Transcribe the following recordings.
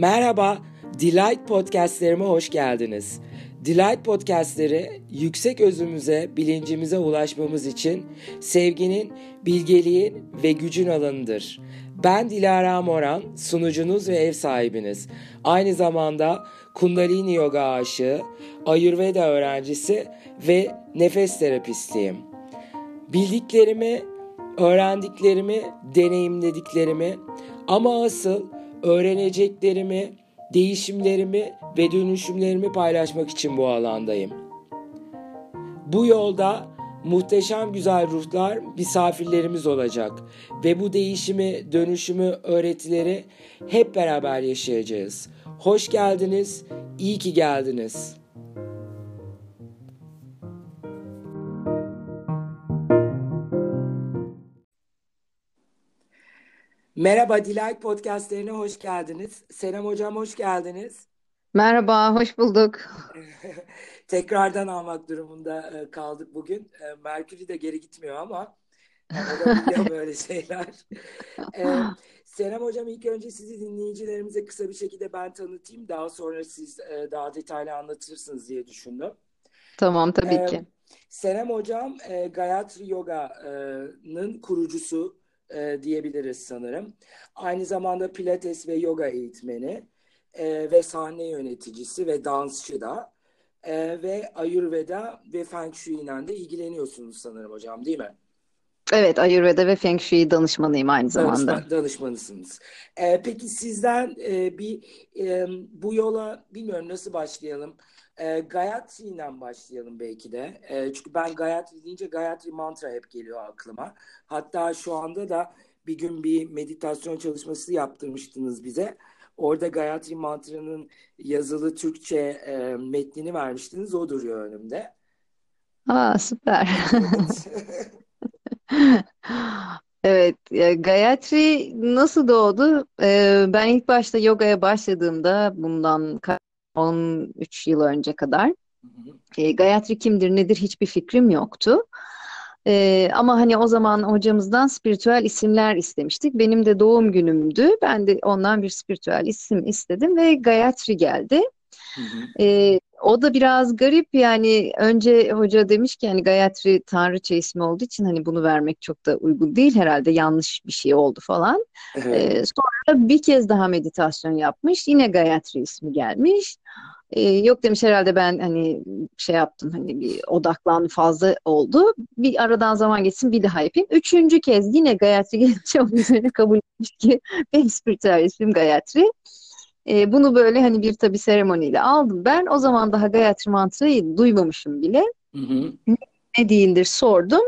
Merhaba, Delight Podcastlerime hoş geldiniz. Delight Podcastleri yüksek özümüze, bilincimize ulaşmamız için sevginin, bilgeliğin ve gücün alanıdır. Ben Dilara Moran, sunucunuz ve ev sahibiniz. Aynı zamanda Kundalini Yoga aşığı, Ayurveda öğrencisi ve nefes terapistiyim. Bildiklerimi, öğrendiklerimi, deneyimlediklerimi ama asıl öğreneceklerimi, değişimlerimi ve dönüşümlerimi paylaşmak için bu alandayım. Bu yolda muhteşem güzel ruhlar misafirlerimiz olacak ve bu değişimi, dönüşümü, öğretileri hep beraber yaşayacağız. Hoş geldiniz, iyi ki geldiniz. Merhaba Dilay Podcastlerine hoş geldiniz. Senem Hocam hoş geldiniz. Merhaba, hoş bulduk. Tekrardan almak durumunda e, kaldık bugün. E, Merkür'ü de geri gitmiyor ama olabiliyor böyle şeyler. E, Senem Hocam ilk önce sizi dinleyicilerimize kısa bir şekilde ben tanıtayım. Daha sonra siz daha detaylı anlatırsınız diye düşündüm. Tamam, tabii ki. Senem Hocam Gayatri Yoga'nın kurucusu diyebiliriz sanırım. Aynı zamanda Pilates ve yoga eğitmeni ve sahne yöneticisi ve dansçı da e, ve Ayurveda ve Feng Shui ile de ilgileniyorsunuz sanırım hocam değil mi? Evet, Ayurveda ve Feng Shui danışmanıyım aynı zamanda. Danışma, danışmanısınız. E, peki sizden e, bir e, bu yola bilmiyorum nasıl başlayalım? E, Gayatri ile başlayalım belki de. E, çünkü ben Gayatri deyince Gayatri mantra hep geliyor aklıma. Hatta şu anda da bir gün bir meditasyon çalışması yaptırmıştınız bize. Orada Gayatri Mantra'nın yazılı Türkçe e, metnini vermiştiniz. O duruyor önümde. Aa süper. Evet, Gayatri nasıl doğdu? Ee, ben ilk başta yogaya başladığımda bundan 13 yıl önce kadar e, Gayatri kimdir nedir hiçbir fikrim yoktu. Ee, ama hani o zaman hocamızdan spiritüel isimler istemiştik. Benim de doğum günümdü. Ben de ondan bir spiritüel isim istedim ve Gayatri geldi. Hı hı. Ee, o da biraz garip yani önce hoca demiş ki hani Gayatri tanrıça ismi olduğu için hani bunu vermek çok da uygun değil herhalde yanlış bir şey oldu falan. Evet. Ee, sonra bir kez daha meditasyon yapmış yine Gayatri ismi gelmiş. Ee, yok demiş herhalde ben hani şey yaptım hani bir odaklan fazla oldu. Bir aradan zaman geçsin bir daha yapayım. Üçüncü kez yine Gayatri gelince onun üzerine kabul etmiş ki benim spiritüel ismim Gayatri. Ee, bunu böyle hani bir tabi seremoniyle aldım. Ben o zaman daha Gayatri mantrayı duymamışım bile. Hı hı. Ne değildir sordum.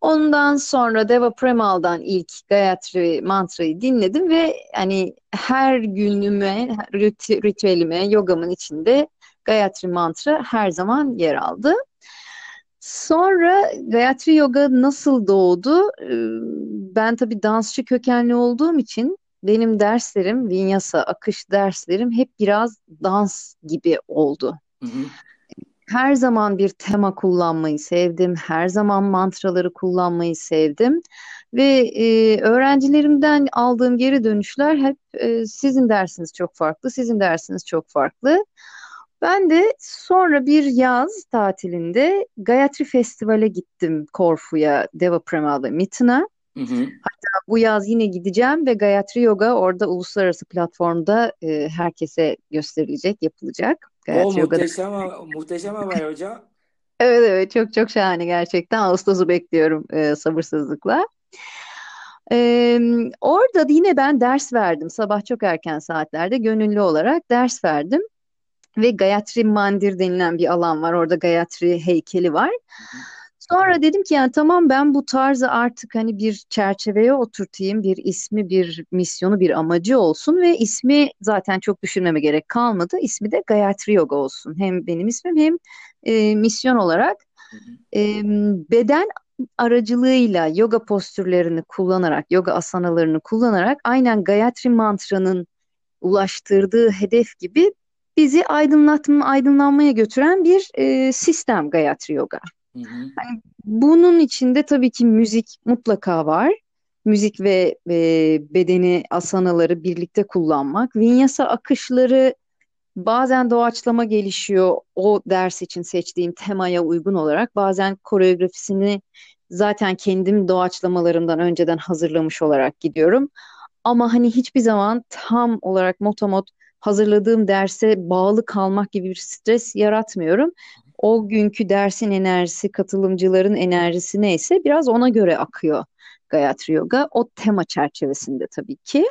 Ondan sonra Deva Premal'dan ilk Gayatri mantrayı dinledim ve hani her günüme, ritüelime, yogamın içinde Gayatri mantra her zaman yer aldı. Sonra Gayatri Yoga nasıl doğdu? Ee, ben tabii dansçı kökenli olduğum için benim derslerim, Vinyasa, akış derslerim hep biraz dans gibi oldu. Hı hı her zaman bir tema kullanmayı sevdim. Her zaman mantraları kullanmayı sevdim. Ve e, öğrencilerimden aldığım geri dönüşler hep e, sizin dersiniz çok farklı, sizin dersiniz çok farklı. Ben de sonra bir yaz tatilinde Gayatri Festival'e gittim Korfu'ya, Deva Premal'da Mitin'a. Hı hı. Hatta bu yaz yine gideceğim ve Gayatri Yoga orada uluslararası platformda e, herkese gösterilecek, yapılacak. O muhteşem, muhteşem haber hocam. Evet evet çok çok şahane gerçekten. Ağustos'u bekliyorum e, sabırsızlıkla. Ee, orada yine ben ders verdim. Sabah çok erken saatlerde gönüllü olarak ders verdim. Ve Gayatri Mandir denilen bir alan var. Orada Gayatri heykeli var. Hı hı. Sonra dedim ki yani tamam ben bu tarzı artık hani bir çerçeveye oturtayım, bir ismi, bir misyonu, bir amacı olsun ve ismi zaten çok düşünmeme gerek kalmadı. İsmi de Gayatri Yoga olsun. Hem benim ismim hem e, misyon olarak e, beden aracılığıyla yoga postürlerini kullanarak, yoga asanalarını kullanarak aynen Gayatri mantranın ulaştırdığı hedef gibi bizi aydınlatma, aydınlanmaya götüren bir e, sistem Gayatri Yoga. Hı hı. Yani bunun içinde tabii ki müzik mutlaka var. müzik ve e, bedeni asanaları birlikte kullanmak. Vinyasa akışları bazen doğaçlama gelişiyor o ders için seçtiğim temaya uygun olarak. Bazen koreografisini zaten kendim doğaçlamalarımdan önceden hazırlamış olarak gidiyorum. Ama hani hiçbir zaman tam olarak motomot hazırladığım derse bağlı kalmak gibi bir stres yaratmıyorum. O günkü dersin enerjisi, katılımcıların enerjisi neyse biraz ona göre akıyor Gayatri Yoga. O tema çerçevesinde tabii ki.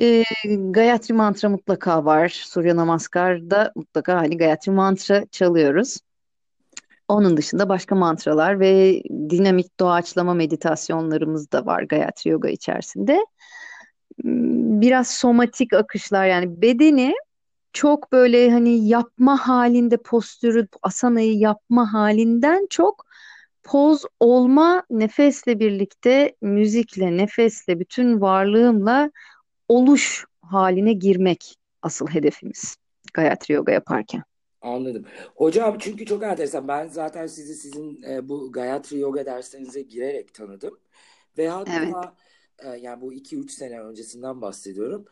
E, Gayatri Mantra mutlaka var. Surya Namaskar'da mutlaka hani Gayatri Mantra çalıyoruz. Onun dışında başka mantralar ve dinamik doğaçlama meditasyonlarımız da var Gayatri Yoga içerisinde. Biraz somatik akışlar yani bedeni çok böyle hani yapma halinde postürü, asanayı yapma halinden çok poz olma nefesle birlikte müzikle, nefesle, bütün varlığımla oluş haline girmek asıl hedefimiz Gayatri Yoga yaparken. Anladım. Hocam çünkü çok enteresan. Ben zaten sizi sizin e, bu Gayatri Yoga derslerinize girerek tanıdım. Ve hatta evet. E, yani bu 2-3 sene öncesinden bahsediyorum.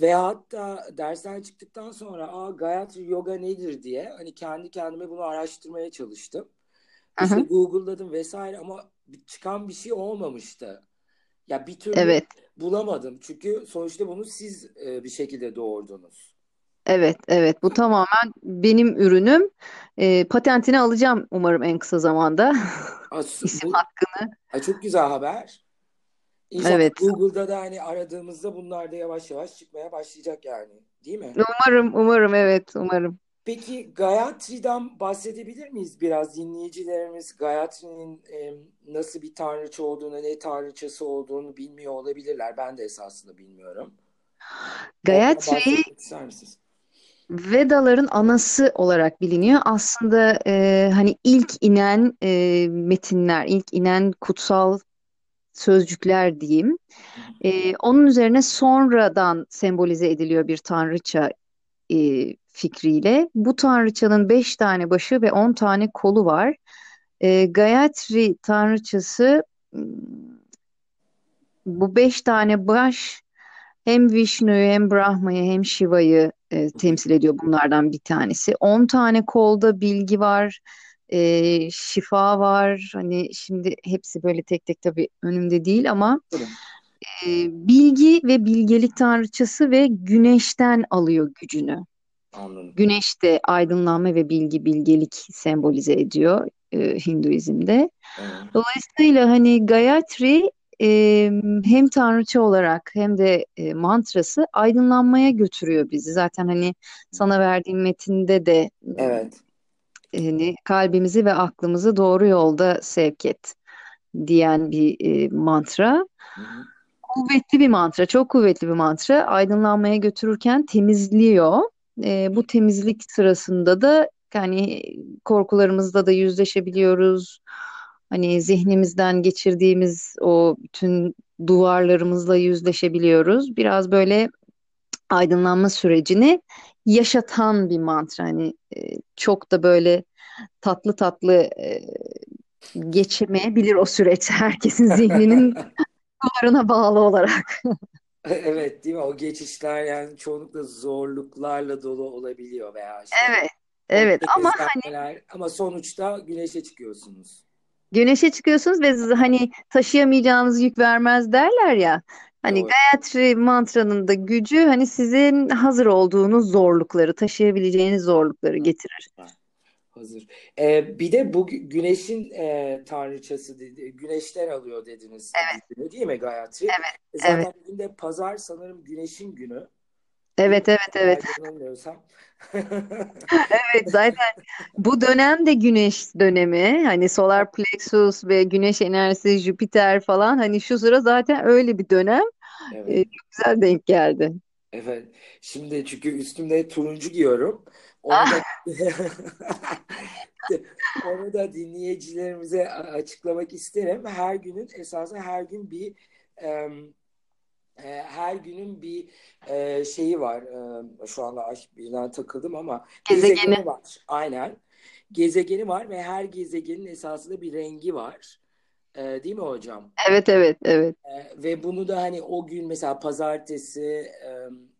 Ve hatta dersten çıktıktan sonra Aa, Gayatri Yoga nedir diye hani kendi kendime bunu araştırmaya çalıştım. İşte Google'ladım vesaire ama çıkan bir şey olmamıştı. Ya bir türlü evet. bulamadım. Çünkü sonuçta bunu siz e, bir şekilde doğurdunuz. Evet, evet. Bu tamamen benim ürünüm. E, patentini alacağım umarım en kısa zamanda. As, İsim bu, hakkını. A, çok güzel haber. İnşallah evet. Google'da da hani aradığımızda bunlar da yavaş yavaş çıkmaya başlayacak yani. Değil mi? Umarım, umarım. Evet, umarım. Peki Gayatri'den bahsedebilir miyiz biraz? Dinleyicilerimiz Gayatri'nin e, nasıl bir tanrıça olduğunu, ne tanrıçası olduğunu bilmiyor olabilirler. Ben de esasında bilmiyorum. Gayatri Vedaların anası olarak biliniyor. Aslında e, hani ilk inen e, metinler, ilk inen kutsal sözcükler diyeyim. E, onun üzerine sonradan sembolize ediliyor bir tanrıça e, fikriyle. Bu tanrıçanın beş tane başı ve on tane kolu var. E, Gayatri tanrıçası hmm, bu beş tane baş hem Vishnu'yu hem Brahma'yı hem Shiva'yı e, temsil ediyor bunlardan bir tanesi. On tane kolda bilgi var, e, şifa var. Hani şimdi hepsi böyle tek tek tabii önümde değil ama e, bilgi ve bilgelik tanrıçası ve güneşten alıyor gücünü. Anladım. Güneş de aydınlanma ve bilgi, bilgelik sembolize ediyor e, Hinduizm'de. Dolayısıyla hani Gayatri e, hem tanrıça olarak hem de e, mantrası aydınlanmaya götürüyor bizi. Zaten hani sana verdiğim metinde de evet. Hani kalbimizi ve aklımızı doğru yolda sevk et diyen bir e, mantra. Hı hı. Kuvvetli bir mantra, çok kuvvetli bir mantra. Aydınlanmaya götürürken temizliyor e, bu temizlik sırasında da yani korkularımızla da yüzleşebiliyoruz. Hani zihnimizden geçirdiğimiz o bütün duvarlarımızla yüzleşebiliyoruz. Biraz böyle aydınlanma sürecini yaşatan bir mantra. Hani e, çok da böyle tatlı tatlı e, geçemeyebilir o süreç herkesin zihninin duvarına bağlı olarak. Evet değil mi? O geçişler yani çoğunlukla zorluklarla dolu olabiliyor veya işte Evet. Evet ama hani ama sonuçta güneşe çıkıyorsunuz. güneşe çıkıyorsunuz ve hani taşıyamayacağınız yük vermez derler ya. Hani Doğru. Gayatri mantranın da gücü hani sizin hazır olduğunuz zorlukları, taşıyabileceğiniz zorlukları getirir. Hazır. Ee, bir de bu güneşin e, tanrıçası dedi, güneşten alıyor dediniz. Evet. Değil mi Gayatri? Evet. E, zaten evet. bugün de pazar sanırım güneşin günü. Evet evet evet. evet zaten bu dönem de güneş dönemi. Hani solar plexus ve güneş enerjisi Jüpiter falan hani şu sıra zaten öyle bir dönem. Evet. Ee, çok güzel denk geldi. Evet. Şimdi çünkü üstümde turuncu giyiyorum. Onu da, onu da dinleyicilerimize açıklamak isterim. Her günün esasında her gün bir e, her günün bir e, şeyi var. E, şu anda birden takıldım ama gezegeni. gezegeni var. Aynen. Gezegeni var ve her gezegenin esasında bir rengi var. E, değil mi hocam? Evet evet evet. E, ve bunu da hani o gün mesela pazartesi e,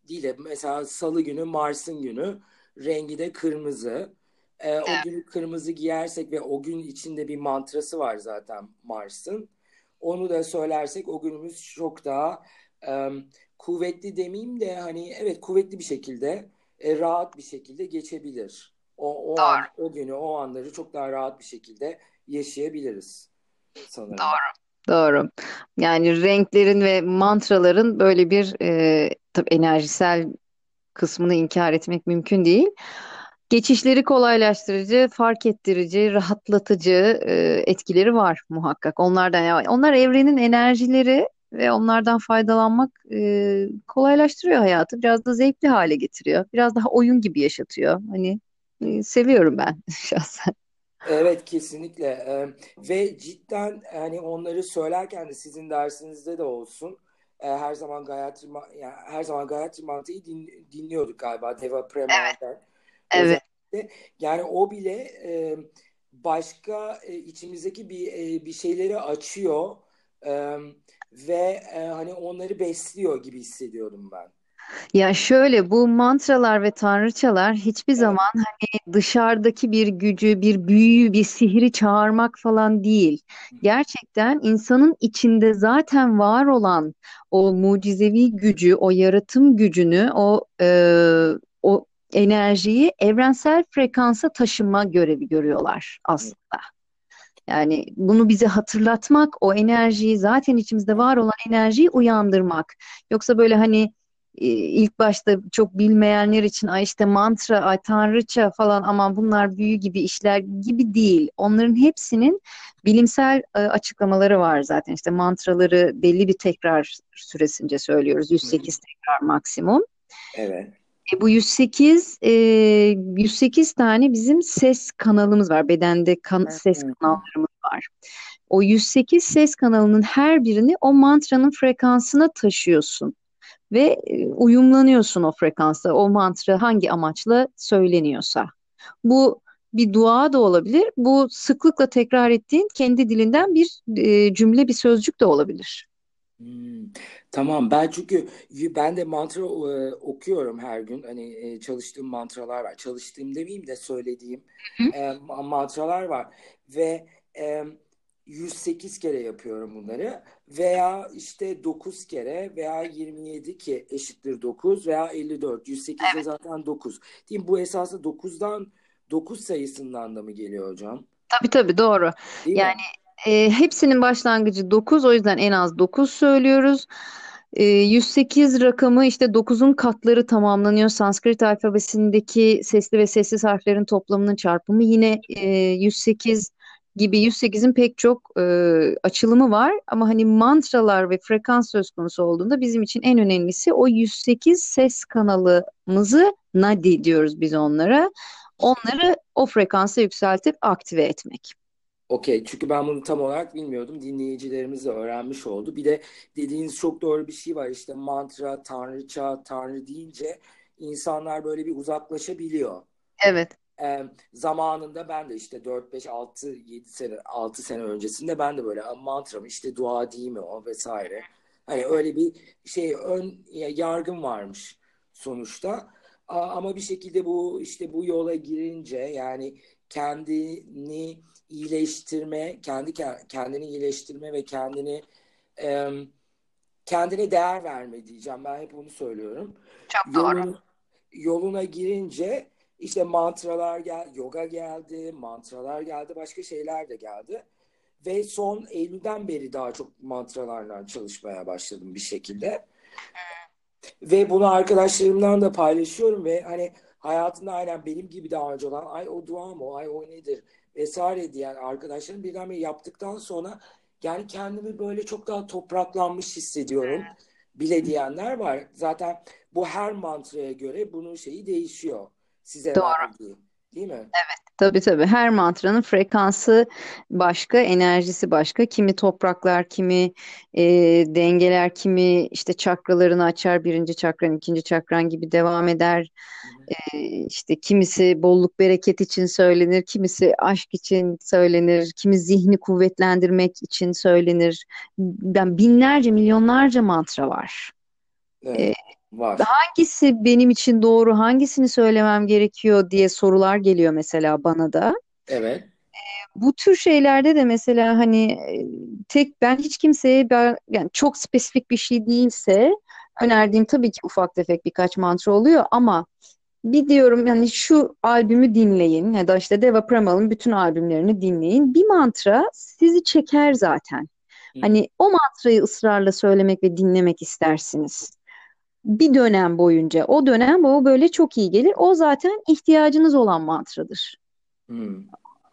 değil de mesela salı günü Mars'ın günü rengi de kırmızı. E, o günü kırmızı giyersek ve o gün içinde bir mantrası var zaten Mars'ın. Onu da söylersek o günümüz çok daha e, kuvvetli demeyeyim de hani evet kuvvetli bir şekilde e, rahat bir şekilde geçebilir. O, o, an, o günü o anları çok daha rahat bir şekilde yaşayabiliriz sanırım. Doğru. Doğru. Yani renklerin ve mantraların böyle bir e, tabii enerjisel kısmını inkar etmek mümkün değil. Geçişleri kolaylaştırıcı, fark ettirici, rahatlatıcı e, etkileri var muhakkak. Onlardan yani onlar evrenin enerjileri ve onlardan faydalanmak e, kolaylaştırıyor hayatı. Biraz da zevkli hale getiriyor. Biraz daha oyun gibi yaşatıyor. Hani e, seviyorum ben şahsen. Evet kesinlikle ee, ve cidden hani onları söylerken de sizin dersinizde de olsun e, her zaman Gayatri yani her zaman Gayatri Manta'yı din, dinliyorduk galiba Deva Premal'den. Evet. Yani o bile e, başka e, içimizdeki bir e, bir şeyleri açıyor e, ve e, hani onları besliyor gibi hissediyorum ben. Ya şöyle bu mantralar ve tanrıçalar hiçbir evet. zaman hani dışarıdaki bir gücü, bir büyüyü, bir sihri çağırmak falan değil. Gerçekten insanın içinde zaten var olan o mucizevi gücü, o yaratım gücünü, o e, o enerjiyi evrensel frekansa taşıma görevi görüyorlar aslında. Yani bunu bize hatırlatmak, o enerjiyi zaten içimizde var olan enerjiyi uyandırmak. Yoksa böyle hani e, ilk başta çok bilmeyenler için ay işte mantra, ay tanrıça falan aman bunlar büyü gibi işler gibi değil. Onların hepsinin bilimsel e, açıklamaları var zaten. İşte mantraları belli bir tekrar süresince söylüyoruz. 108 tekrar maksimum. Evet. E, bu 108 e, 108 tane bizim ses kanalımız var. Bedende kan, ses kanallarımız var. O 108 ses kanalının her birini o mantranın frekansına taşıyorsun ve e, uyumlanıyorsun o frekansta. O mantra hangi amaçla söyleniyorsa. Bu bir dua da olabilir. Bu sıklıkla tekrar ettiğin kendi dilinden bir e, cümle, bir sözcük de olabilir. Hmm, tamam ben çünkü ben de mantra e, okuyorum her gün hani e, çalıştığım mantralar var çalıştığım demeyeyim de söylediğim e, mantralar var ve e, 108 kere yapıyorum bunları veya işte 9 kere veya 27 ki eşittir 9 veya 54 108 evet. zaten 9 değil mi? bu esasında 9'dan 9 sayısından da mı geliyor hocam? Tabii tabii doğru. Değil yani e, hepsinin başlangıcı 9 o yüzden en az 9 söylüyoruz. E, 108 rakamı işte 9'un katları tamamlanıyor. Sanskrit alfabesindeki sesli ve sessiz harflerin toplamının çarpımı yine e, 108 gibi 108'in pek çok e, açılımı var ama hani mantralar ve frekans söz konusu olduğunda bizim için en önemlisi o 108 ses kanalımızı nadi diyoruz biz onlara. Onları o frekansa yükseltip aktive etmek. Okey çünkü ben bunu tam olarak bilmiyordum. Dinleyicilerimiz de öğrenmiş oldu. Bir de dediğiniz çok doğru bir şey var. İşte mantra, tanrıça, tanrı deyince insanlar böyle bir uzaklaşabiliyor. Evet. E, zamanında ben de işte 4, 5, 6, 7 sene 6 sene öncesinde ben de böyle mantram işte dua değil mi o vesaire. Hani öyle bir şey ön yargım varmış sonuçta. Ama bir şekilde bu işte bu yola girince yani kendini iyileştirme, kendi kendini iyileştirme ve kendini e, kendine değer verme diyeceğim. Ben hep onu söylüyorum. Çok doğru. Yolun, yoluna girince işte mantralar geldi, yoga geldi, mantralar geldi, başka şeyler de geldi. Ve son Eylül'den beri daha çok mantralarla çalışmaya başladım bir şekilde. Ve bunu arkadaşlarımdan da paylaşıyorum ve hani hayatında aynen benim gibi daha önce olan ay o dua mı, ay o nedir vesaire diyen arkadaşlarım birdenbire yaptıktan sonra yani kendimi böyle çok daha topraklanmış hissediyorum bile diyenler var. Zaten bu her mantraya göre bunun şeyi değişiyor size Doğru. verdiği. Değil mi? Evet, tabii tabii. Her mantranın frekansı başka, enerjisi başka. Kimi topraklar, kimi e, dengeler, kimi işte çakralarını açar. Birinci çakran, ikinci çakran gibi devam eder. E, işte kimisi bolluk bereket için söylenir, kimisi aşk için söylenir, kimi zihni kuvvetlendirmek için söylenir. Ben binlerce, milyonlarca mantra var. Evet. Var. Hangisi benim için doğru, hangisini söylemem gerekiyor diye sorular geliyor mesela bana da. Evet. Bu tür şeylerde de mesela hani tek ben hiç kimseye ben, yani çok spesifik bir şey değilse önerdiğim tabii ki ufak tefek birkaç mantra oluyor ama bir diyorum yani şu albümü dinleyin ya da işte Deva Premal'ın bütün albümlerini dinleyin. Bir mantra sizi çeker zaten. Hani o mantrayı ısrarla söylemek ve dinlemek istersiniz bir dönem boyunca o dönem o böyle çok iyi gelir. O zaten ihtiyacınız olan mantradır. Hmm.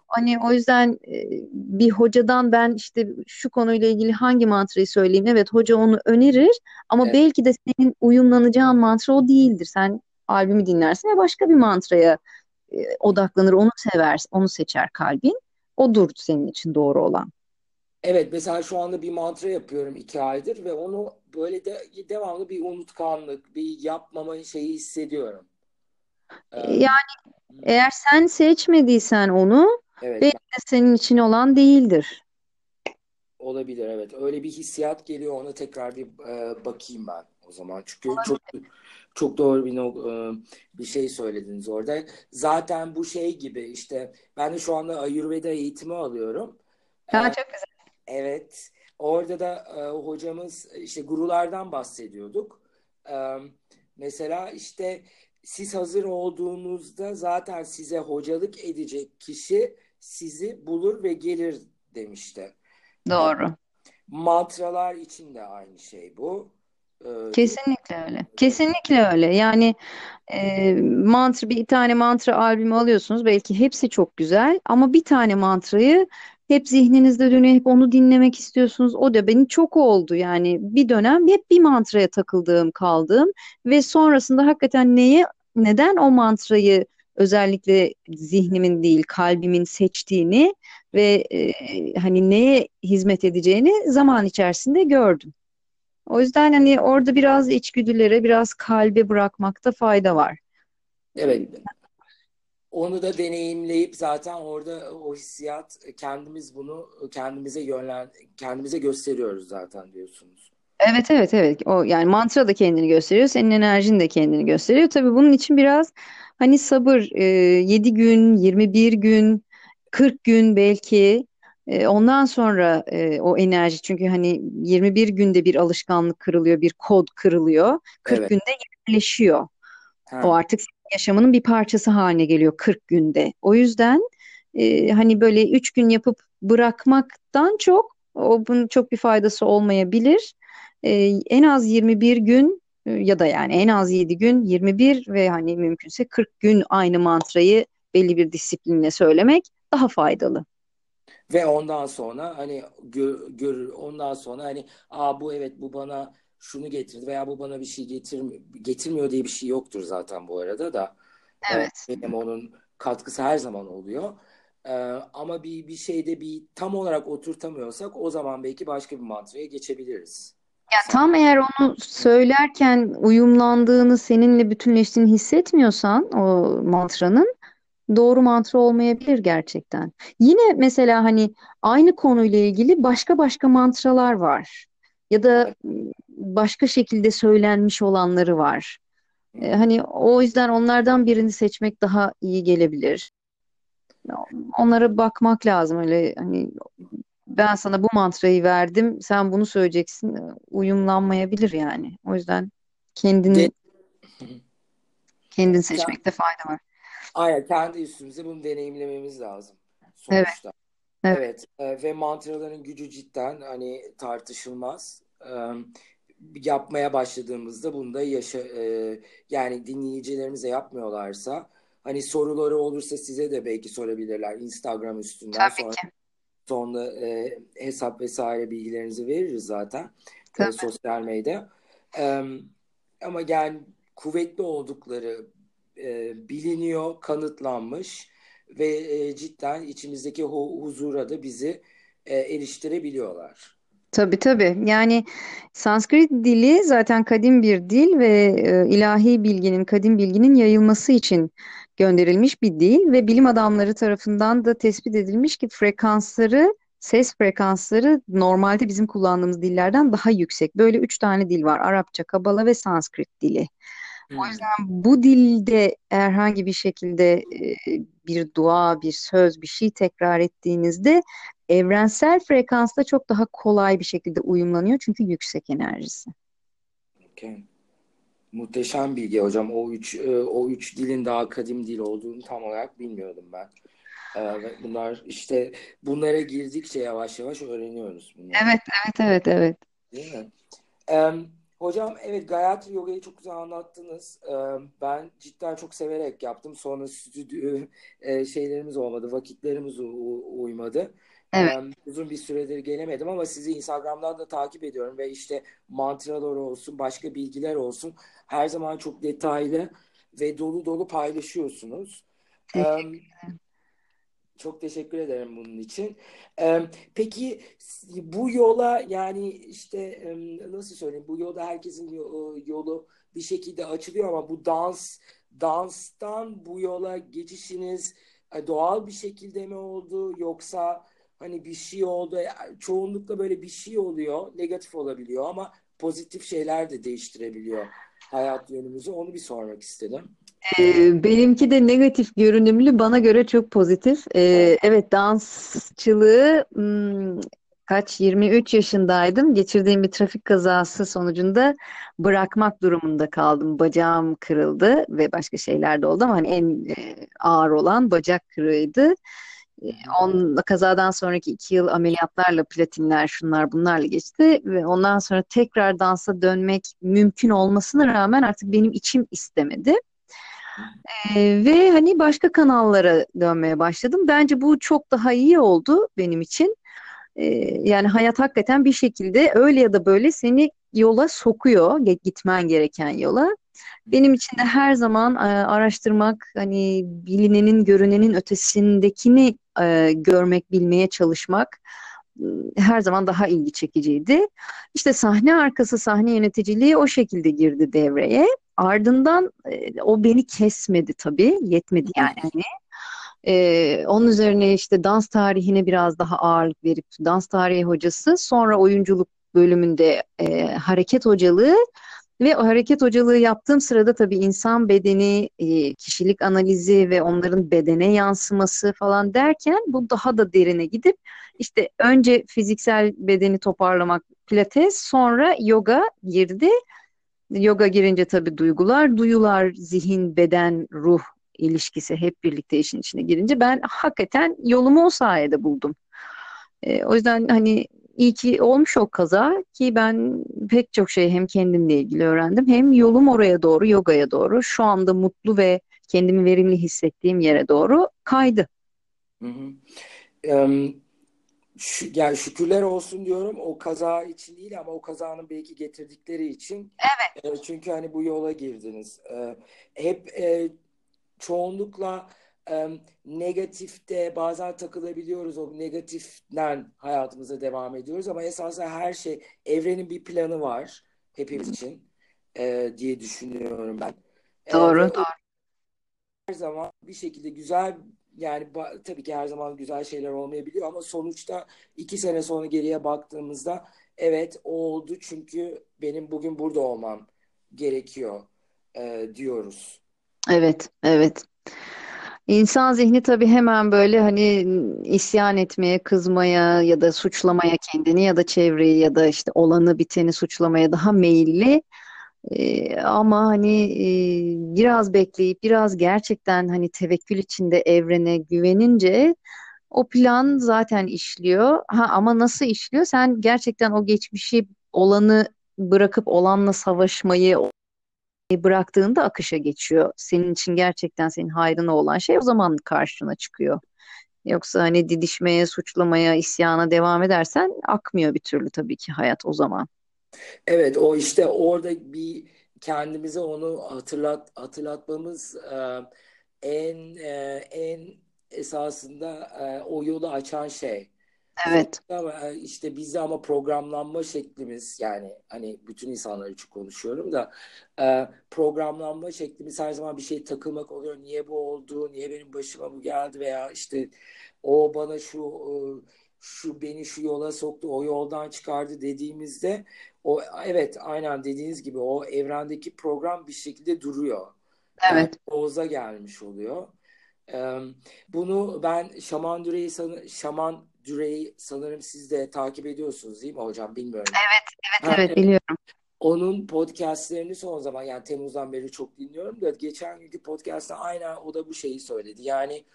Hani o yüzden e, bir hocadan ben işte şu konuyla ilgili hangi mantrayı söyleyeyim? Evet hoca onu önerir ama evet. belki de senin uyumlanacağın mantra o değildir. Sen albümü dinlersin ve başka bir mantraya e, odaklanır, onu sever, onu seçer kalbin. Odur senin için doğru olan. Evet mesela şu anda bir mantra yapıyorum iki aydır ve onu böyle de devamlı bir unutkanlık, bir yapmama şeyi hissediyorum. Ee, yani eğer sen seçmediysen onu evet. belki de senin için olan değildir. Olabilir evet. Öyle bir hissiyat geliyor ona tekrar bir e, bakayım ben o zaman. Çünkü Olabilir. çok çok doğru bir e, bir şey söylediniz orada. Zaten bu şey gibi işte ben de şu anda Ayurveda eğitimi alıyorum. Ha, ee, çok güzel. Evet. Orada da e, hocamız işte gurulardan bahsediyorduk. E, mesela işte siz hazır olduğunuzda zaten size hocalık edecek kişi sizi bulur ve gelir demişti. Doğru. Yani, mantralar için de aynı şey bu. Ee, Kesinlikle öyle. Kesinlikle öyle. Yani e, mantra bir tane mantra albümü alıyorsunuz. Belki hepsi çok güzel ama bir tane mantrayı hep zihninizde dönüyor, hep onu dinlemek istiyorsunuz. O da benim çok oldu yani bir dönem hep bir mantraya takıldığım, kaldığım ve sonrasında hakikaten neye, neden o mantrayı özellikle zihnimin değil kalbimin seçtiğini ve e, hani neye hizmet edeceğini zaman içerisinde gördüm. O yüzden hani orada biraz içgüdülere, biraz kalbe bırakmakta fayda var. Evet onu da deneyimleyip zaten orada o hissiyat kendimiz bunu kendimize yönlen kendimize gösteriyoruz zaten diyorsunuz. Evet evet evet. O yani mantra da kendini gösteriyor, senin enerjin de kendini gösteriyor. Tabii bunun için biraz hani sabır e, 7 gün, 21 gün, 40 gün belki e, ondan sonra e, o enerji çünkü hani 21 günde bir alışkanlık kırılıyor, bir kod kırılıyor. 40 evet. günde yerleşiyor. Ha. O artık yaşamının bir parçası haline geliyor 40 günde. O yüzden e, hani böyle 3 gün yapıp bırakmaktan çok o bunun çok bir faydası olmayabilir. E, en az 21 gün e, ya da yani en az 7 gün 21 ve hani mümkünse 40 gün aynı mantrayı belli bir disiplinle söylemek daha faydalı. Ve ondan sonra hani gör, gör ondan sonra hani aa bu evet bu bana şunu getirdi veya bu bana bir şey getir, getirmiyor diye bir şey yoktur zaten bu arada da. Evet. Benim onun katkısı her zaman oluyor. Ee, ama bir bir şeyde bir tam olarak oturtamıyorsak o zaman belki başka bir mantraya geçebiliriz. Ya tam eğer onu söylerken uyumlandığını, seninle bütünleştiğini hissetmiyorsan o mantranın doğru mantra olmayabilir gerçekten. Yine mesela hani aynı konuyla ilgili başka başka mantralar var. Ya da başka şekilde söylenmiş olanları var. E, hani o yüzden onlardan birini seçmek daha iyi gelebilir. Onlara bakmak lazım öyle hani ben sana bu mantrayı verdim sen bunu söyleyeceksin uyumlanmayabilir yani. O yüzden kendini kendini seçmekte fayda var. Aynen kendi üstümüze bunu deneyimlememiz lazım sonuçta. Evet. Evet. evet. Ve mantraların gücü cidden hani tartışılmaz yapmaya başladığımızda bunda yaşa e, yani dinleyicilerimize yapmıyorlarsa hani soruları olursa size de belki sorabilirler Instagram üstünden Tabii sonra ki. sonra e, hesap vesaire bilgilerinizi veririz zaten e, sosyal medya e, ama yani kuvvetli oldukları e, biliniyor kanıtlanmış ve e, cidden içimizdeki huzura da bizi e, eriştirebiliyorlar. Tabii tabii. Yani Sanskrit dili zaten kadim bir dil ve e, ilahi bilginin, kadim bilginin yayılması için gönderilmiş bir dil ve bilim adamları tarafından da tespit edilmiş ki frekansları, ses frekansları normalde bizim kullandığımız dillerden daha yüksek. Böyle üç tane dil var. Arapça, Kabala ve Sanskrit dili. O hmm. yüzden bu dilde herhangi bir şekilde e, bir dua, bir söz, bir şey tekrar ettiğinizde evrensel frekansta çok daha kolay bir şekilde uyumlanıyor çünkü yüksek enerjisi. Okay. Muhteşem bilgi hocam. O üç e, o üç dilin daha kadim dil olduğunu tam olarak bilmiyordum ben. Ee, bunlar işte bunlara girdikçe yavaş yavaş öğreniyoruz. Bunları. Evet, evet, evet, evet. Değil mi? Hocam evet Gayatri Yoga'yı çok güzel anlattınız. Ben cidden çok severek yaptım. Sonra stüdyo e, şeylerimiz olmadı, vakitlerimiz uymadı. Evet. Uzun bir süredir gelemedim ama sizi Instagram'dan da takip ediyorum ve işte mantralar olsun, başka bilgiler olsun her zaman çok detaylı ve dolu dolu paylaşıyorsunuz. Çok teşekkür ederim bunun için. Peki bu yola yani işte nasıl söyleyeyim bu yolda herkesin yolu bir şekilde açılıyor ama bu dans danstan bu yola geçişiniz e, doğal bir şekilde mi oldu yoksa hani bir şey oldu. Çoğunlukla böyle bir şey oluyor. Negatif olabiliyor ama pozitif şeyler de değiştirebiliyor hayat yönümüzü. Onu bir sormak istedim. Ee, benimki de negatif görünümlü, bana göre çok pozitif. Ee, evet, dansçılığı hmm, kaç 23 yaşındaydım. Geçirdiğim bir trafik kazası sonucunda bırakmak durumunda kaldım. Bacağım kırıldı ve başka şeyler de oldu ama hani en e, ağır olan bacak kırığıydı. On kazadan sonraki iki yıl ameliyatlarla platinler şunlar bunlarla geçti ve ondan sonra tekrar dansa dönmek mümkün olmasına rağmen artık benim içim istemedi. Ee, ve hani başka kanallara dönmeye başladım. Bence bu çok daha iyi oldu benim için. Ee, yani hayat hakikaten bir şekilde öyle ya da böyle seni yola sokuyor, gitmen gereken yola. Benim için de her zaman e, araştırmak, hani bilinenin, görünenin ötesindekini e, görmek, bilmeye çalışmak her zaman daha ilgi çekiciydi. İşte sahne arkası sahne yöneticiliği o şekilde girdi devreye. Ardından e, o beni kesmedi tabii, yetmedi yani. Ee, onun üzerine işte dans tarihine biraz daha ağırlık verip dans tarihi hocası, sonra oyunculuk bölümünde e, hareket hocalığı ve o hareket hocalığı yaptığım sırada tabii insan bedeni, e, kişilik analizi ve onların bedene yansıması falan derken bu daha da derine gidip işte önce fiziksel bedeni toparlamak pilates sonra yoga girdi. Yoga girince tabii duygular, duyular, zihin, beden, ruh ilişkisi hep birlikte işin içine girince ben hakikaten yolumu o sayede buldum. E, o yüzden hani iyi ki olmuş o kaza ki ben pek çok şey hem kendimle ilgili öğrendim hem yolum oraya doğru yogaya doğru şu anda mutlu ve kendimi verimli hissettiğim yere doğru kaydı. Hı hı. Um, şu, yani şükürler olsun diyorum o kaza için değil ama o kazanın belki getirdikleri için. Evet. E, çünkü hani bu yola girdiniz. E, hep e, çoğunlukla e, negatifte bazen takılabiliyoruz o negatiften hayatımıza devam ediyoruz ama esasında her şey evrenin bir planı var hepimiz için e, diye düşünüyorum ben. Doğru, e, doğru. Her zaman bir şekilde güzel yani tabii ki her zaman güzel şeyler olmayabiliyor ama sonuçta iki sene sonra geriye baktığımızda evet o oldu çünkü benim bugün burada olmam gerekiyor e, diyoruz. Evet, evet. İnsan zihni tabii hemen böyle hani isyan etmeye, kızmaya ya da suçlamaya kendini ya da çevreyi ya da işte olanı biteni suçlamaya daha meyilli. Ee, ama hani e, biraz bekleyip biraz gerçekten hani tevekkül içinde evrene güvenince o plan zaten işliyor. Ha ama nasıl işliyor? Sen gerçekten o geçmişi olanı bırakıp olanla savaşmayı bıraktığında akışa geçiyor. Senin için gerçekten senin hayrına olan şey o zaman karşına çıkıyor. Yoksa hani didişmeye, suçlamaya, isyana devam edersen akmıyor bir türlü tabii ki hayat o zaman. Evet o işte orada bir kendimize onu hatırlat hatırlatmamız e, en e, en esasında e, o yolu açan şey. Evet. Ama e, işte bizde ama programlanma şeklimiz yani hani bütün insanlar için konuşuyorum da e, programlanma şeklimiz her zaman bir şey takılmak oluyor. Niye bu oldu? Niye benim başıma bu geldi? Veya işte o bana şu e, şu beni şu yola soktu, o yoldan çıkardı dediğimizde o evet aynen dediğiniz gibi o evrendeki program bir şekilde duruyor. Evet. Oğuz'a gelmiş oluyor. Bunu ben Şaman Düreyi Şaman Düreyi sanırım siz de takip ediyorsunuz değil mi hocam? Bilmiyorum. Evet, evet, ha, evet biliyorum. Onun podcastlerini son zaman yani Temmuz'dan beri çok dinliyorum da geçen günkü podcast'ta aynen o da bu şeyi söyledi. Yani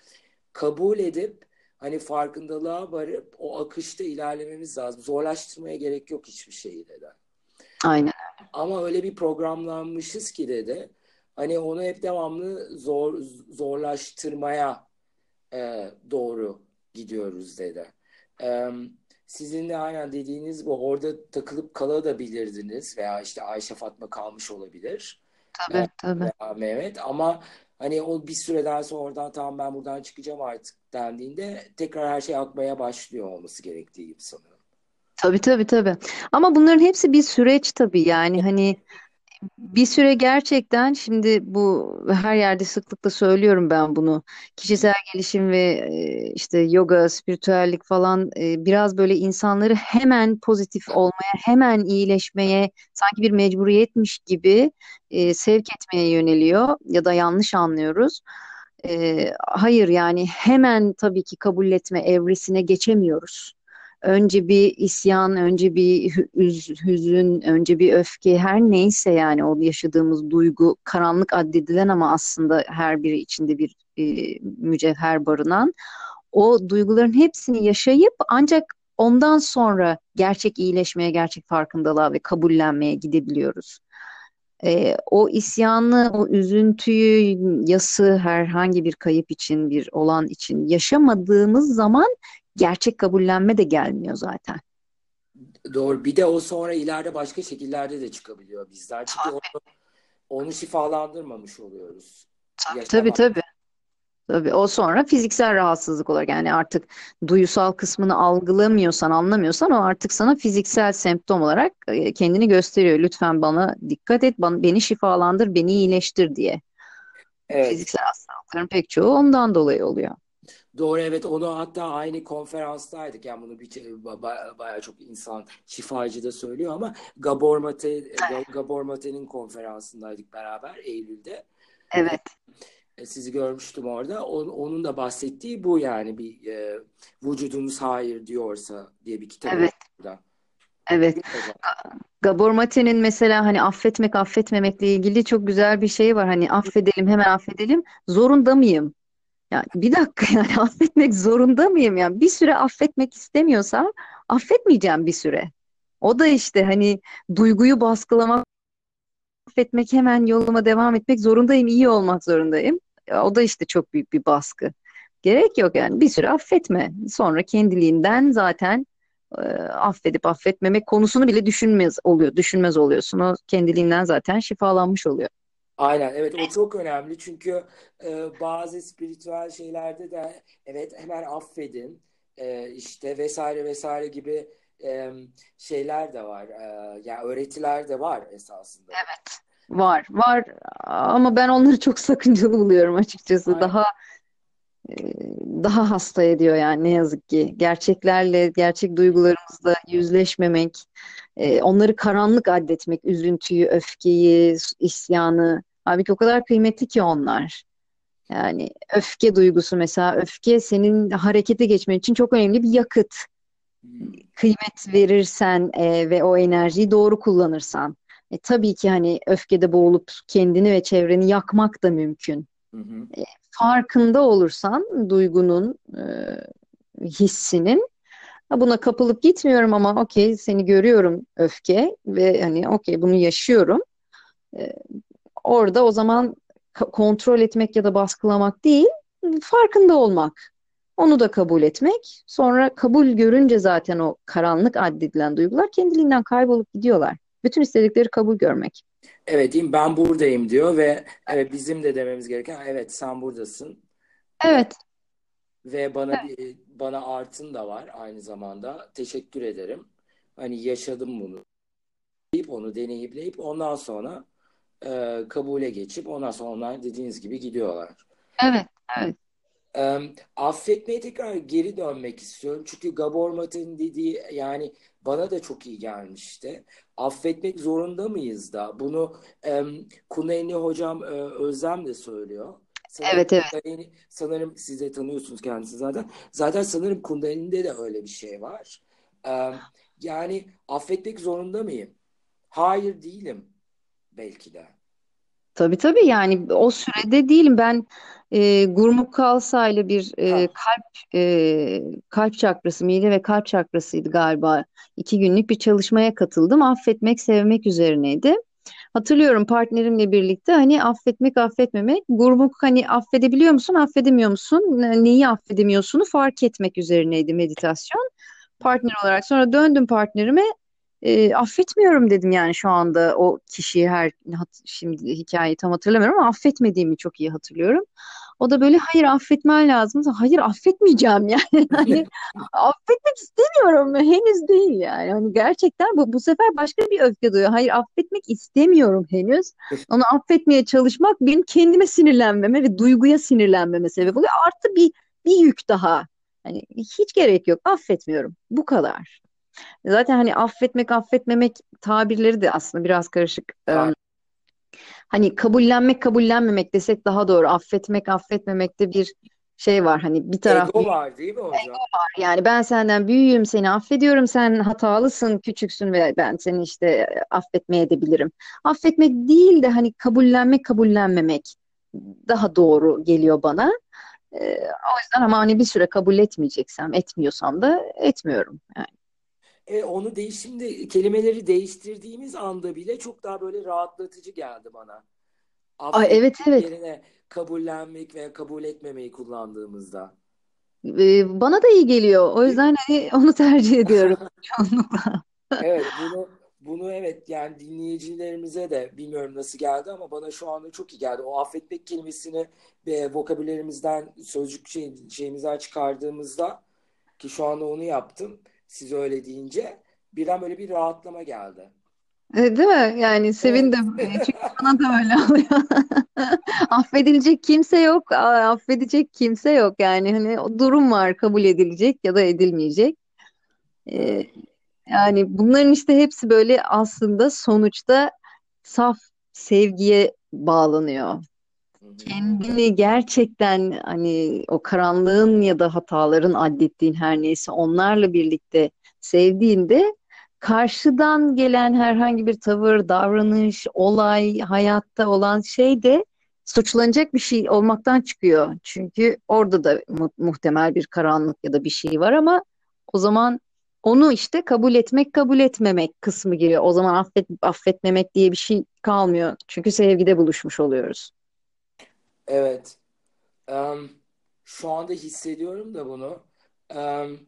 kabul edip hani farkındalığa varıp o akışta ilerlememiz lazım. Zorlaştırmaya gerek yok hiçbir şeyi dedi. Aynen. Ama öyle bir programlanmışız ki dedi. Hani onu hep devamlı zor zorlaştırmaya e, doğru gidiyoruz dedi. E, sizin de aynen dediğiniz bu orada takılıp kalabilirdiniz veya işte Ayşe Fatma kalmış olabilir. Tabii e, tabii. Veya Mehmet ama hani o bir süreden sonra oradan tamam ben buradan çıkacağım artık dendiğinde tekrar her şey akmaya başlıyor olması gerektiği gibi sanıyorum. Tabii tabii tabii. Ama bunların hepsi bir süreç tabii yani hani bir süre gerçekten şimdi bu her yerde sıklıkla söylüyorum ben bunu. Kişisel gelişim ve e, işte yoga, spiritüellik falan e, biraz böyle insanları hemen pozitif olmaya, hemen iyileşmeye sanki bir mecburiyetmiş gibi e, sevk etmeye yöneliyor ya da yanlış anlıyoruz. Hayır yani hemen tabii ki kabul etme evresine geçemiyoruz önce bir isyan, önce bir hüzün, önce bir öfke her neyse yani o yaşadığımız duygu karanlık addedilen ama aslında her biri içinde bir e, mücevher barınan o duyguların hepsini yaşayıp ancak ondan sonra gerçek iyileşmeye, gerçek farkındalığa ve kabullenmeye gidebiliyoruz. E, o isyanı, o üzüntüyü, yası herhangi bir kayıp için, bir olan için yaşamadığımız zaman gerçek kabullenme de gelmiyor zaten. Doğru. Bir de o sonra ileride başka şekillerde de çıkabiliyor bizler. Çünkü onu, onu şifalandırmamış oluyoruz. Tabii tabii, tabii. Tabii o sonra fiziksel rahatsızlık olarak yani artık duyusal kısmını algılamıyorsan, anlamıyorsan o artık sana fiziksel semptom olarak e, kendini gösteriyor. Lütfen bana dikkat et, bana, beni şifalandır, beni iyileştir diye. Evet. Fiziksel hastalıkların pek çoğu ondan dolayı oluyor. Doğru evet onu hatta aynı konferanstaydık yani bunu bir baya, baya çok insan şifacı da söylüyor ama Gabor Mate Gabor Mate'nin konferansındaydık beraber Eylül'de. Evet. E, sizi görmüştüm orada. Onun, da bahsettiği bu yani bir e, vücudunuz hayır diyorsa diye bir kitap evet. burada. Evet. Gabor Mate'nin mesela hani affetmek affetmemekle ilgili çok güzel bir şey var. Hani affedelim hemen affedelim. Zorunda mıyım? Ya bir dakika yani affetmek zorunda mıyım yani bir süre affetmek istemiyorsam affetmeyeceğim bir süre. O da işte hani duyguyu baskılamak affetmek hemen yoluma devam etmek zorundayım, iyi olmak zorundayım. O da işte çok büyük bir baskı. Gerek yok yani bir süre affetme. Sonra kendiliğinden zaten e, affedip affetmemek konusunu bile düşünmez oluyor. Düşünmez oluyorsun. O kendiliğinden zaten şifalanmış oluyor. Aynen evet o çok önemli çünkü e, bazı spiritüel şeylerde de evet hemen affedin e, işte vesaire vesaire gibi e, şeyler de var e, yani öğretiler de var esasında. Evet var var ama ben onları çok sakıncalı buluyorum açıkçası Aynen. daha daha hasta ediyor yani ne yazık ki gerçeklerle gerçek duygularımızla yüzleşmemek e, onları karanlık addetmek üzüntüyü öfkeyi isyanı Halbuki o kadar kıymetli ki onlar. Yani öfke duygusu mesela öfke senin harekete geçmen için çok önemli bir yakıt. Kıymet verirsen e, ve o enerjiyi doğru kullanırsan. E, tabii ki hani öfkede boğulup kendini ve çevreni yakmak da mümkün. Hı hı. E, farkında olursan duygunun, e, hissinin buna kapılıp gitmiyorum ama okey seni görüyorum öfke ve hani okey bunu yaşıyorum. E, orada o zaman kontrol etmek ya da baskılamak değil, farkında olmak. Onu da kabul etmek. Sonra kabul görünce zaten o karanlık addedilen duygular kendiliğinden kaybolup gidiyorlar. Bütün istedikleri kabul görmek. Evet diyeyim ben buradayım diyor ve evet, bizim de dememiz gereken evet sen buradasın. Evet. Ve bana bir bana artın da var aynı zamanda. Teşekkür ederim. Hani yaşadım bunu. Deyip onu deneyipleyip ondan sonra e, kabule geçip ondan sonra onlar dediğiniz gibi gidiyorlar. Evet, evet. E, affetmeye tekrar geri dönmek istiyorum. Çünkü Gabor Mate'nin dediği yani bana da çok iyi gelmişti. Affetmek zorunda mıyız da? Bunu e, Kuneyni hocam e, Özlem de söylüyor. Sanırım evet evet. Kundalini, sanırım siz de tanıyorsunuz kendisi zaten. Zaten sanırım Kundalini'de de öyle bir şey var. Ee, yani affetmek zorunda mıyım? Hayır değilim belki de. Tabii tabii yani o sürede değilim. Ben e, Gurmuk Kalsa ile bir e, kalp e, kalp çakrası, mide ve kalp çakrasıydı galiba. İki günlük bir çalışmaya katıldım. Affetmek, sevmek üzerineydi. Hatırlıyorum partnerimle birlikte hani affetmek, affetmemek. Gurmuk hani affedebiliyor musun, affedemiyor musun? Neyi affedemiyorsunu fark etmek üzerineydi meditasyon. Partner olarak sonra döndüm partnerime e, affetmiyorum dedim yani şu anda o kişiyi her şimdi hikayeyi tam hatırlamıyorum ama affetmediğimi çok iyi hatırlıyorum. O da böyle hayır affetmen lazım. Hayır affetmeyeceğim yani. hani affetmek istemiyorum. Henüz değil yani. Hani gerçekten bu bu sefer başka bir öfke duyuyor. Hayır affetmek istemiyorum henüz. Onu affetmeye çalışmak benim kendime sinirlenmeme ve duyguya sinirlenmeme sebep oluyor. Artı bir bir yük daha. Hani hiç gerek yok. Affetmiyorum. Bu kadar. Zaten hani affetmek, affetmemek tabirleri de aslında biraz karışık. Evet. Hani kabullenmek, kabullenmemek desek daha doğru. Affetmek, affetmemekte bir şey var. Hani bir taraf Ego var değil mi hocam? Ego var. Yani ben senden büyüğüm, seni affediyorum. Sen hatalısın, küçüksün ve ben seni işte affetmeye edebilirim. Affetmek değil de hani kabullenmek, kabullenmemek daha doğru geliyor bana. Ee, o yüzden ama hani bir süre kabul etmeyeceksem, etmiyorsam da etmiyorum yani e, onu değişimde kelimeleri değiştirdiğimiz anda bile çok daha böyle rahatlatıcı geldi bana. Ay, evet evet. Yerine kabullenmek veya kabul etmemeyi kullandığımızda. Ee, bana da iyi geliyor. O yüzden hani onu tercih ediyorum çoğunlukla. evet bunu bunu evet yani dinleyicilerimize de bilmiyorum nasıl geldi ama bana şu anda çok iyi geldi. O affetmek kelimesini ve vokabülerimizden sözcük şey, şeyimizden çıkardığımızda ki şu anda onu yaptım siz öyle deyince birden böyle bir rahatlama geldi. E, değil mi? Yani sevindim. Evet. Çünkü bana da öyle oluyor. Affedilecek kimse yok. Affedecek kimse yok. Yani hani o durum var kabul edilecek ya da edilmeyecek. Ee, yani bunların işte hepsi böyle aslında sonuçta saf sevgiye bağlanıyor. Kendini gerçekten hani o karanlığın ya da hataların addettiğin her neyse onlarla birlikte sevdiğinde karşıdan gelen herhangi bir tavır, davranış, olay, hayatta olan şey de suçlanacak bir şey olmaktan çıkıyor. Çünkü orada da mu- muhtemel bir karanlık ya da bir şey var ama o zaman onu işte kabul etmek, kabul etmemek kısmı giriyor. O zaman affet, affetmemek diye bir şey kalmıyor. Çünkü sevgide buluşmuş oluyoruz. Evet. Um, şu anda hissediyorum da bunu. Um,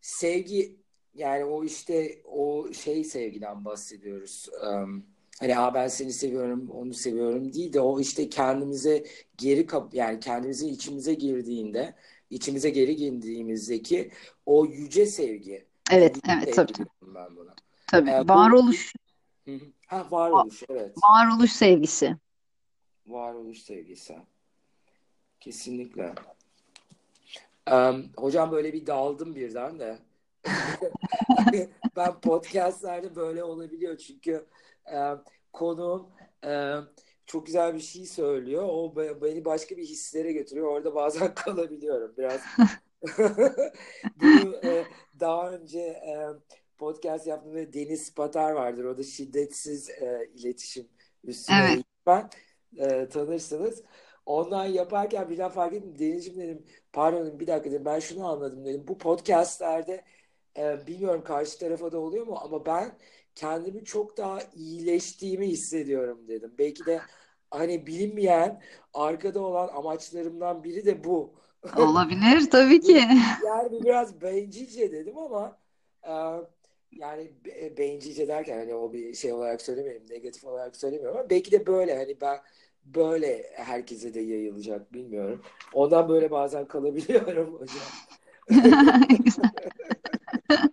sevgi yani o işte o şey sevgiden bahsediyoruz. Um, hani Aa, ben seni seviyorum, onu seviyorum değil de o işte kendimize geri kap yani kendimize içimize girdiğinde, içimize geri girdiğimizdeki o yüce sevgi. Evet, evet tabii. Ben buna. Tabii. Ee, varoluş. Bu... Ha varoluş, evet. Varoluş sevgisi. Varoluş sevgisi. Kesinlikle. Um, hocam böyle bir daldım birden de. ben podcastlerde böyle olabiliyor çünkü e, konuğum e, çok güzel bir şey söylüyor. O beni başka bir hislere götürüyor. Orada bazen kalabiliyorum biraz. Bunu e, daha önce e, podcast yaptığımda Deniz Patar vardır. O da şiddetsiz e, iletişim üstüne evet. ben e, tanırsınız. Ondan yaparken birden fark ettim. Denizciğim dedim pardon bir dakika dedim ben şunu anladım dedim. Bu podcastlerde e, bilmiyorum karşı tarafa da oluyor mu ama ben kendimi çok daha iyileştiğimi hissediyorum dedim. Belki de hani bilinmeyen arkada olan amaçlarımdan biri de bu. Olabilir tabii ki. yani biraz bencilce dedim ama e, yani bencilce derken hani o bir şey olarak söylemiyorum, negatif olarak söylemiyorum ama belki de böyle hani ben böyle herkese de yayılacak bilmiyorum. Ondan böyle bazen kalabiliyorum hocam.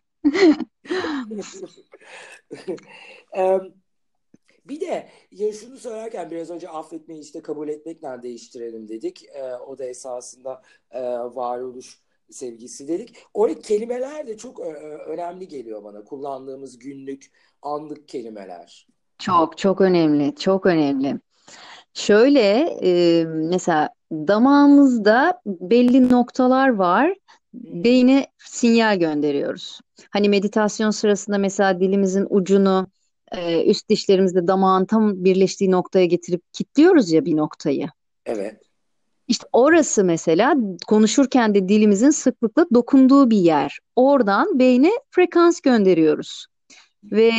bir de ya şunu söylerken biraz önce affetmeyi işte kabul etmekle değiştirelim dedik. Ee, o da esasında e, varoluş sevgisi dedik. Orada kelimeler de çok önemli geliyor bana. Kullandığımız günlük, anlık kelimeler. Çok çok önemli, çok önemli. Şöyle e, mesela damağımızda belli noktalar var. Beyne sinyal gönderiyoruz. Hani meditasyon sırasında mesela dilimizin ucunu e, üst dişlerimizde damağın tam birleştiği noktaya getirip kilitliyoruz ya bir noktayı. Evet. İşte orası mesela konuşurken de dilimizin sıklıkla dokunduğu bir yer. Oradan beyne frekans gönderiyoruz. Ve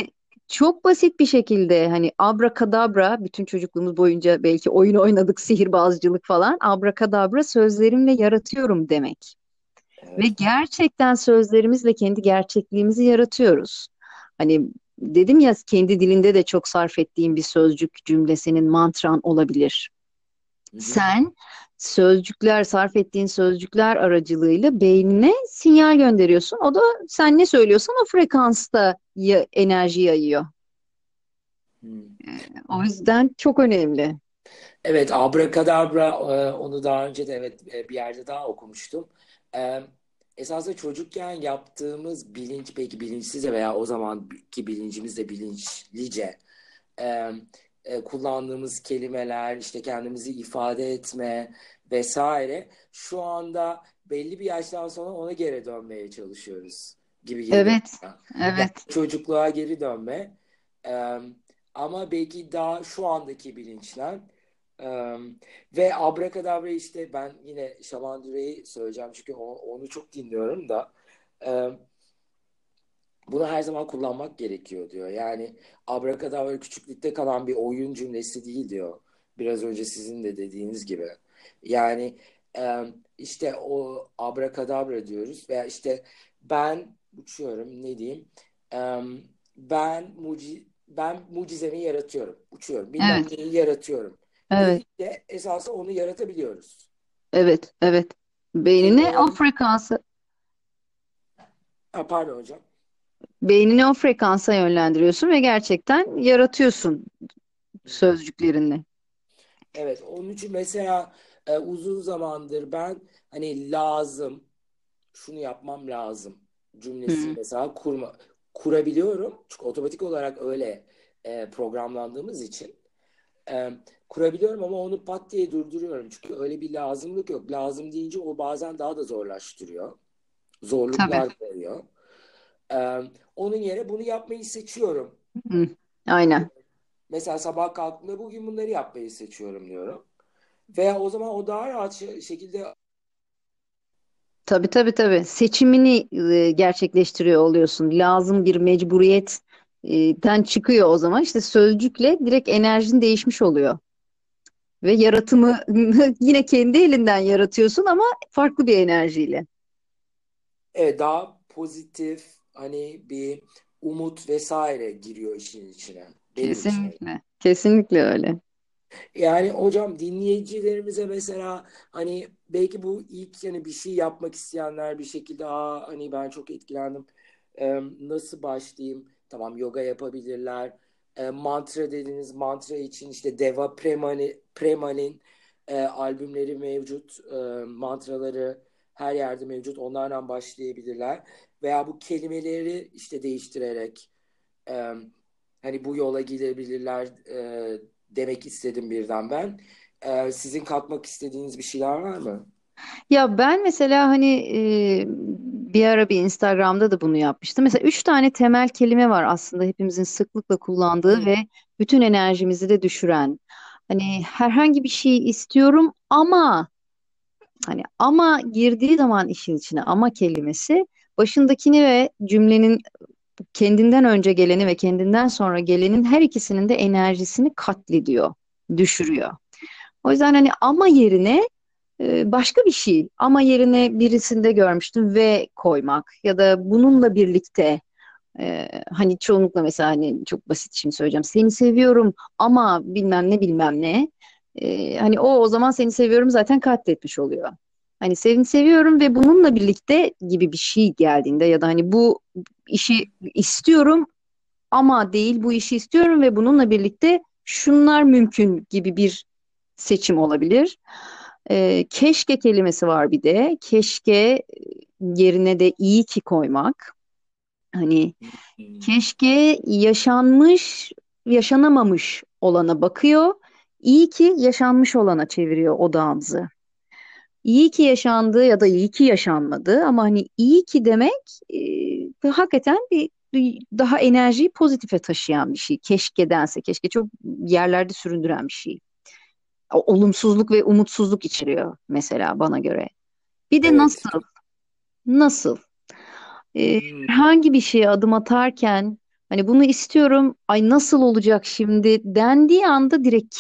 çok basit bir şekilde hani abrakadabra bütün çocukluğumuz boyunca belki oyun oynadık sihirbazcılık falan abrakadabra sözlerimle yaratıyorum demek. Evet. Ve gerçekten sözlerimizle kendi gerçekliğimizi yaratıyoruz. Hani dedim ya kendi dilinde de çok sarf ettiğim bir sözcük cümle senin mantran olabilir. Sen sözcükler, sarf ettiğin sözcükler aracılığıyla beynine sinyal gönderiyorsun. O da sen ne söylüyorsan o frekansta ya, enerji yayıyor. Hmm. O yüzden çok önemli. Evet, abrakadabra e, onu daha önce de evet e, bir yerde daha okumuştum. E, esasında çocukken yaptığımız bilinç belki bilinçsizce veya o zamanki bilincimizde bilinçlice e, kullandığımız kelimeler, işte kendimizi ifade etme vesaire şu anda belli bir yaştan sonra ona geri dönmeye çalışıyoruz gibi geliyor. Evet, evet. Yani çocukluğa geri dönme. E, ama belki daha şu andaki bilinçler e, ve abrakadabra işte ben yine Şaman Düre'yi söyleyeceğim çünkü o, onu çok dinliyorum da e, bunu her zaman kullanmak gerekiyor diyor. Yani abrakadabra küçüklükte kalan bir oyun cümlesi değil diyor. Biraz önce sizin de dediğiniz gibi. Yani işte o abrakadabra diyoruz veya işte ben uçuyorum ne diyeyim ben muci ben mucizemi yaratıyorum. Uçuyorum. Bilmem evet. neyi yaratıyorum. Evet. De esasında onu yaratabiliyoruz. Evet, evet. Beynine o frekansı. Ha, pardon hocam beynini o frekansa yönlendiriyorsun ve gerçekten yaratıyorsun sözcüklerinle. Evet, onun için mesela e, uzun zamandır ben hani lazım, şunu yapmam lazım cümlesi mesela kurma kurabiliyorum. Çünkü otomatik olarak öyle e, programlandığımız için e, kurabiliyorum ama onu pat diye durduruyorum. Çünkü öyle bir lazımlık yok. Lazım deyince o bazen daha da zorlaştırıyor. Zorluklar veriyor. Ee, onun yerine bunu yapmayı seçiyorum. Hı, aynen. Mesela sabah kalktığımda bugün bunları yapmayı seçiyorum diyorum. Veya o zaman o daha rahat şekilde Tabii tabii tabii. Seçimini e, gerçekleştiriyor oluyorsun. Lazım bir mecburiyetten çıkıyor o zaman. İşte sözcükle direkt enerjin değişmiş oluyor. Ve yaratımı yine kendi elinden yaratıyorsun ama farklı bir enerjiyle. Evet, daha pozitif, hani bir umut vesaire giriyor işin içine. Benim Kesinlikle. Içine. Kesinlikle öyle. Yani hocam dinleyicilerimize mesela hani belki bu ilk yani bir şey yapmak isteyenler bir şekilde aa hani ben çok etkilendim. Ee, nasıl başlayayım? Tamam yoga yapabilirler. Ee, mantra dediniz mantra için işte Deva Premani, Premal'in e, albümleri mevcut. E, mantraları her yerde mevcut. Onlardan başlayabilirler veya bu kelimeleri işte değiştirerek e, hani bu yola gidebilirler e, demek istedim birden ben. E, sizin katmak istediğiniz bir şeyler var mı? Ya ben mesela hani e, bir ara bir Instagram'da da bunu yapmıştım. Mesela üç tane temel kelime var aslında hepimizin sıklıkla kullandığı ve bütün enerjimizi de düşüren. Hani herhangi bir şey istiyorum ama hani ama girdiği zaman işin içine ama kelimesi başındakini ve cümlenin kendinden önce geleni ve kendinden sonra gelenin her ikisinin de enerjisini katlediyor, düşürüyor. O yüzden hani ama yerine e, başka bir şey ama yerine birisinde görmüştüm ve koymak ya da bununla birlikte e, hani çoğunlukla mesela hani çok basit şimdi söyleyeceğim seni seviyorum ama bilmem ne bilmem ne e, hani o o zaman seni seviyorum zaten katletmiş oluyor. Hani seni seviyorum ve bununla birlikte gibi bir şey geldiğinde ya da hani bu işi istiyorum ama değil bu işi istiyorum ve bununla birlikte şunlar mümkün gibi bir seçim olabilir. E, keşke kelimesi var bir de. Keşke yerine de iyi ki koymak. Hani keşke yaşanmış, yaşanamamış olana bakıyor. İyi ki yaşanmış olana çeviriyor odağımızı. İyi ki yaşandı ya da iyi ki yaşanmadı ama hani iyi ki demek e, hakikaten bir, daha enerjiyi pozitife taşıyan bir şey. Keşke dense, keşke çok yerlerde süründüren bir şey. Olumsuzluk ve umutsuzluk içeriyor mesela bana göre. Bir de evet. nasıl? Nasıl? Ee, herhangi bir şeye adım atarken hani bunu istiyorum, ay nasıl olacak şimdi dendiği anda direkt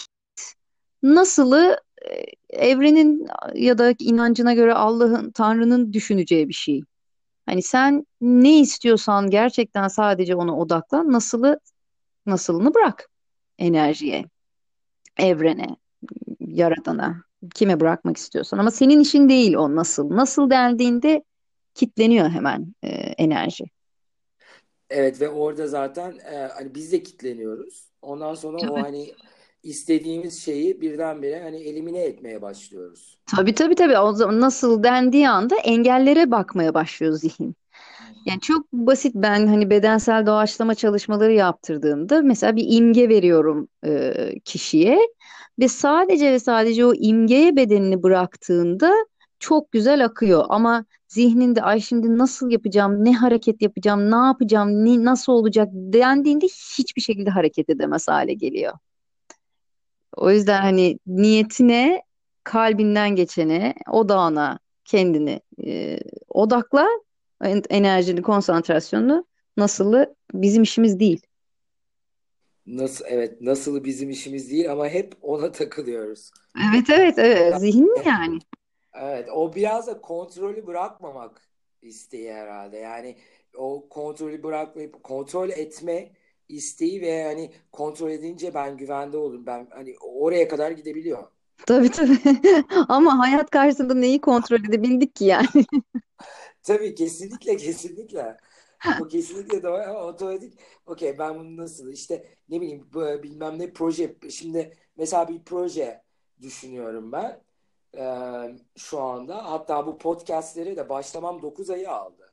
nasılı e, evrenin ya da inancına göre Allah'ın, Tanrı'nın düşüneceği bir şey. Hani sen ne istiyorsan gerçekten sadece ona odaklan. Nasılı nasılını bırak enerjiye, evrene, yaradana, kime bırakmak istiyorsan. Ama senin işin değil o nasıl. Nasıl dendiğinde kitleniyor hemen e, enerji. Evet ve orada zaten e, hani biz de kitleniyoruz. Ondan sonra evet. o hani istediğimiz şeyi birdenbire hani elimine etmeye başlıyoruz. Tabii tabii tabii. O zaman nasıl dendiği anda engellere bakmaya başlıyor zihin. Yani çok basit ben hani bedensel doğaçlama çalışmaları yaptırdığımda mesela bir imge veriyorum e, kişiye ve sadece ve sadece o imgeye bedenini bıraktığında çok güzel akıyor ama zihninde ay şimdi nasıl yapacağım, ne hareket yapacağım, ne yapacağım, ne, nasıl olacak dendiğinde hiçbir şekilde hareket edemez hale geliyor. O yüzden hani niyetine, kalbinden geçene, odağına kendini e, odakla, enerjini, konsantrasyonunu nasılı bizim işimiz değil. Nasıl evet nasıl bizim işimiz değil ama hep ona takılıyoruz. Evet evet evet zihin yani. Evet o biraz da kontrolü bırakmamak isteği herhalde. Yani o kontrolü bırakmayıp kontrol etme isteği ve hani kontrol edince ben güvende olurum. Ben hani oraya kadar gidebiliyor. Tabii tabii. Ama hayat karşısında neyi kontrol edebildik ki yani? tabii kesinlikle kesinlikle. Bu kesinlikle de otomatik. Okey ben bunu nasıl işte ne bileyim bilmem ne proje. Şimdi mesela bir proje düşünüyorum ben e, şu anda. Hatta bu podcastleri de başlamam 9 ayı aldı.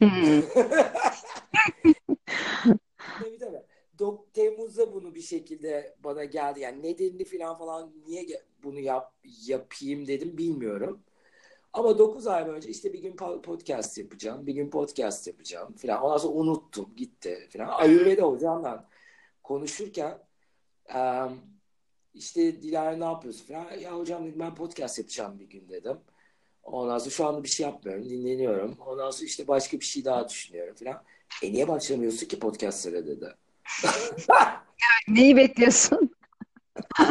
tabii tabii. Dok Temmuz'da bunu bir şekilde bana geldi. Yani nedenini falan falan niye bunu yap, yapayım dedim bilmiyorum. Ama 9 ay önce işte bir gün podcast yapacağım, bir gün podcast yapacağım falan. Ondan sonra unuttum, gitti falan. Ayurveda hocamla konuşurken işte Dilara ne yapıyorsun falan. Ya hocam dedim ben podcast yapacağım bir gün dedim. Ondan sonra şu anda bir şey yapmıyorum. Dinleniyorum. Ondan sonra işte başka bir şey daha düşünüyorum falan. E niye başlamıyorsun ki podcastlere dedi. Neyi bekliyorsun?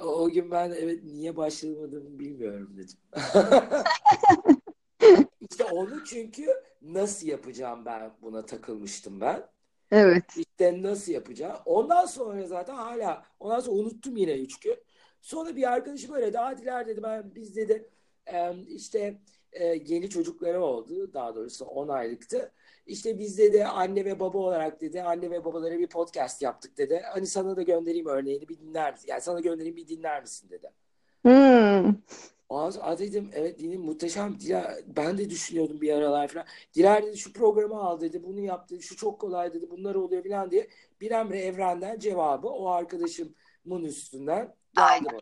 o gün ben evet niye başlamadığımı bilmiyorum dedim. İşte onu çünkü nasıl yapacağım ben buna takılmıştım ben. Evet. İşte nasıl yapacağım. Ondan sonra zaten hala ondan sonra unuttum yine üç gün. Sonra bir arkadaşım öyle daha diler dedi ben biz dedi işte yeni çocukları oldu daha doğrusu 10 aylıktı. İşte bizde de anne ve baba olarak dedi anne ve babalara bir podcast yaptık dedi. Hani sana da göndereyim örneğini bir dinler misin? Yani sana göndereyim bir dinler misin dedi. Hmm. Aa, dedim evet dinim muhteşem. Diler, ben de düşünüyordum bir aralar falan. Diler dedi şu programı al dedi. Bunu yap dedi. Şu çok kolay dedi. Bunlar oluyor falan diye. Bir emre evrenden cevabı o arkadaşımın üstünden geldi bana.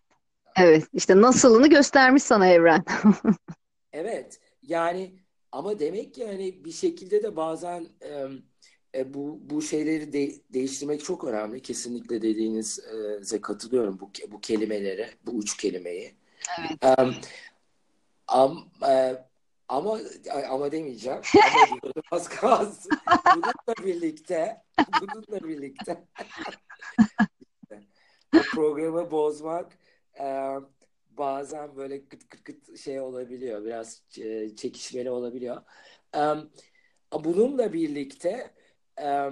Evet işte nasılını göstermiş sana evren. evet yani ama demek ki hani bir şekilde de bazen e, bu bu şeyleri de, değiştirmek çok önemli. Kesinlikle dediğinize katılıyorum bu bu kelimelere, bu üç kelimeyi. Evet. Um, am, e, ama ama demeyeceğim. Ama az kalsın. Bununla birlikte bununla birlikte programı bozmak e, bazen böyle kıt kıt kıt şey olabiliyor. Biraz e, çekişmeli olabiliyor. E, bununla birlikte e,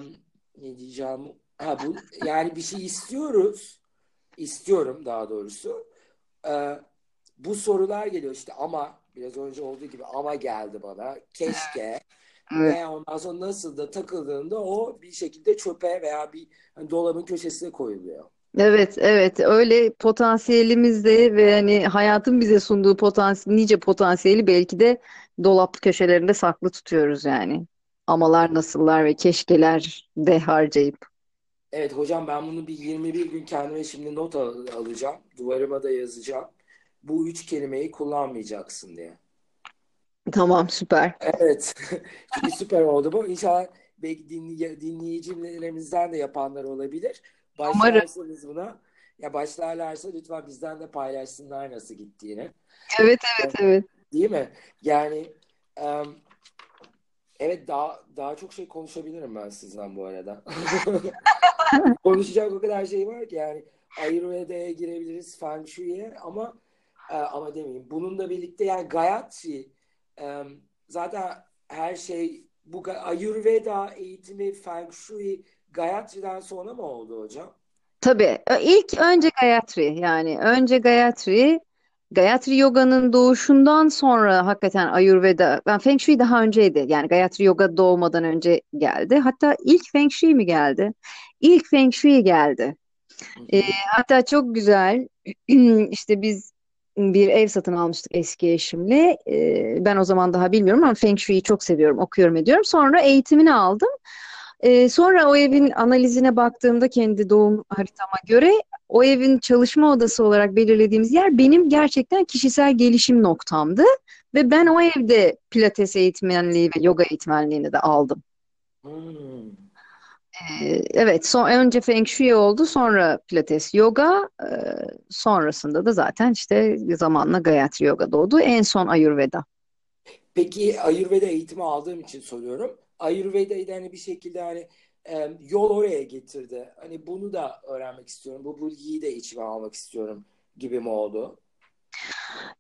ne diyeceğim? Ha, bu, yani bir şey istiyoruz istiyorum daha doğrusu. Ee, bu sorular geliyor işte ama biraz önce olduğu gibi ama geldi bana. Keşke Evet. Ve ondan sonra nasıl da takıldığında o bir şekilde çöpe veya bir hani dolabın köşesine koyuluyor. Evet, evet. Öyle potansiyelimiz de ve hani hayatın bize sunduğu potansiyel, nice potansiyeli belki de dolap köşelerinde saklı tutuyoruz yani. Amalar, nasıllar ve keşkeler de harcayıp. Evet hocam ben bunu bir 21 gün kendime şimdi not al alacağım. Duvarıma da yazacağım. Bu üç kelimeyi kullanmayacaksın diye. Tamam, süper. Evet. Çünkü süper oldu bu. İnşallah belki dinley dinleyicilerimizden de yapanlar olabilir. Başlarsanız buna ya başlarlarsa lütfen bizden de paylaşsınlar nasıl gittiğini. Evet evet evet. Değil mi? Yani um, evet daha daha çok şey konuşabilirim ben sizden bu arada. Konuşacak o kadar şey var ki yani Ayurveda'ya girebiliriz, Feng Shui'ye ama ama demeyeyim. Bununla birlikte yani Gayatri e, zaten her şey bu Ayurveda eğitimi Feng Shui Gayatri'den sonra mı oldu hocam? Tabii. İlk önce Gayatri yani önce Gayatri Gayatri Yoga'nın doğuşundan sonra hakikaten Ayurveda, ben Feng Shui daha önceydi. Yani Gayatri Yoga doğmadan önce geldi. Hatta ilk Feng Shui mi geldi? İlk Feng Shui geldi. E, hatta çok güzel işte biz bir ev satın almıştık eski eşimle. E, ben o zaman daha bilmiyorum ama Feng Shui'yi çok seviyorum, okuyorum ediyorum. Sonra eğitimini aldım. E, sonra o evin analizine baktığımda kendi doğum haritama göre o evin çalışma odası olarak belirlediğimiz yer benim gerçekten kişisel gelişim noktamdı. Ve ben o evde pilates eğitmenliği ve yoga eğitmenliğini de aldım. Hmm. Ee, evet, son önce Feng Shui oldu, sonra Pilates Yoga, e, sonrasında da zaten işte zamanla Gayatri Yoga doğdu. En son Ayurveda. Peki Ayurveda eğitimi aldığım için soruyorum. Ayurveda'yı da hani bir şekilde hani e, yol oraya getirdi. Hani bunu da öğrenmek istiyorum. Bu bilgiyi de içime almak istiyorum gibi mi oldu?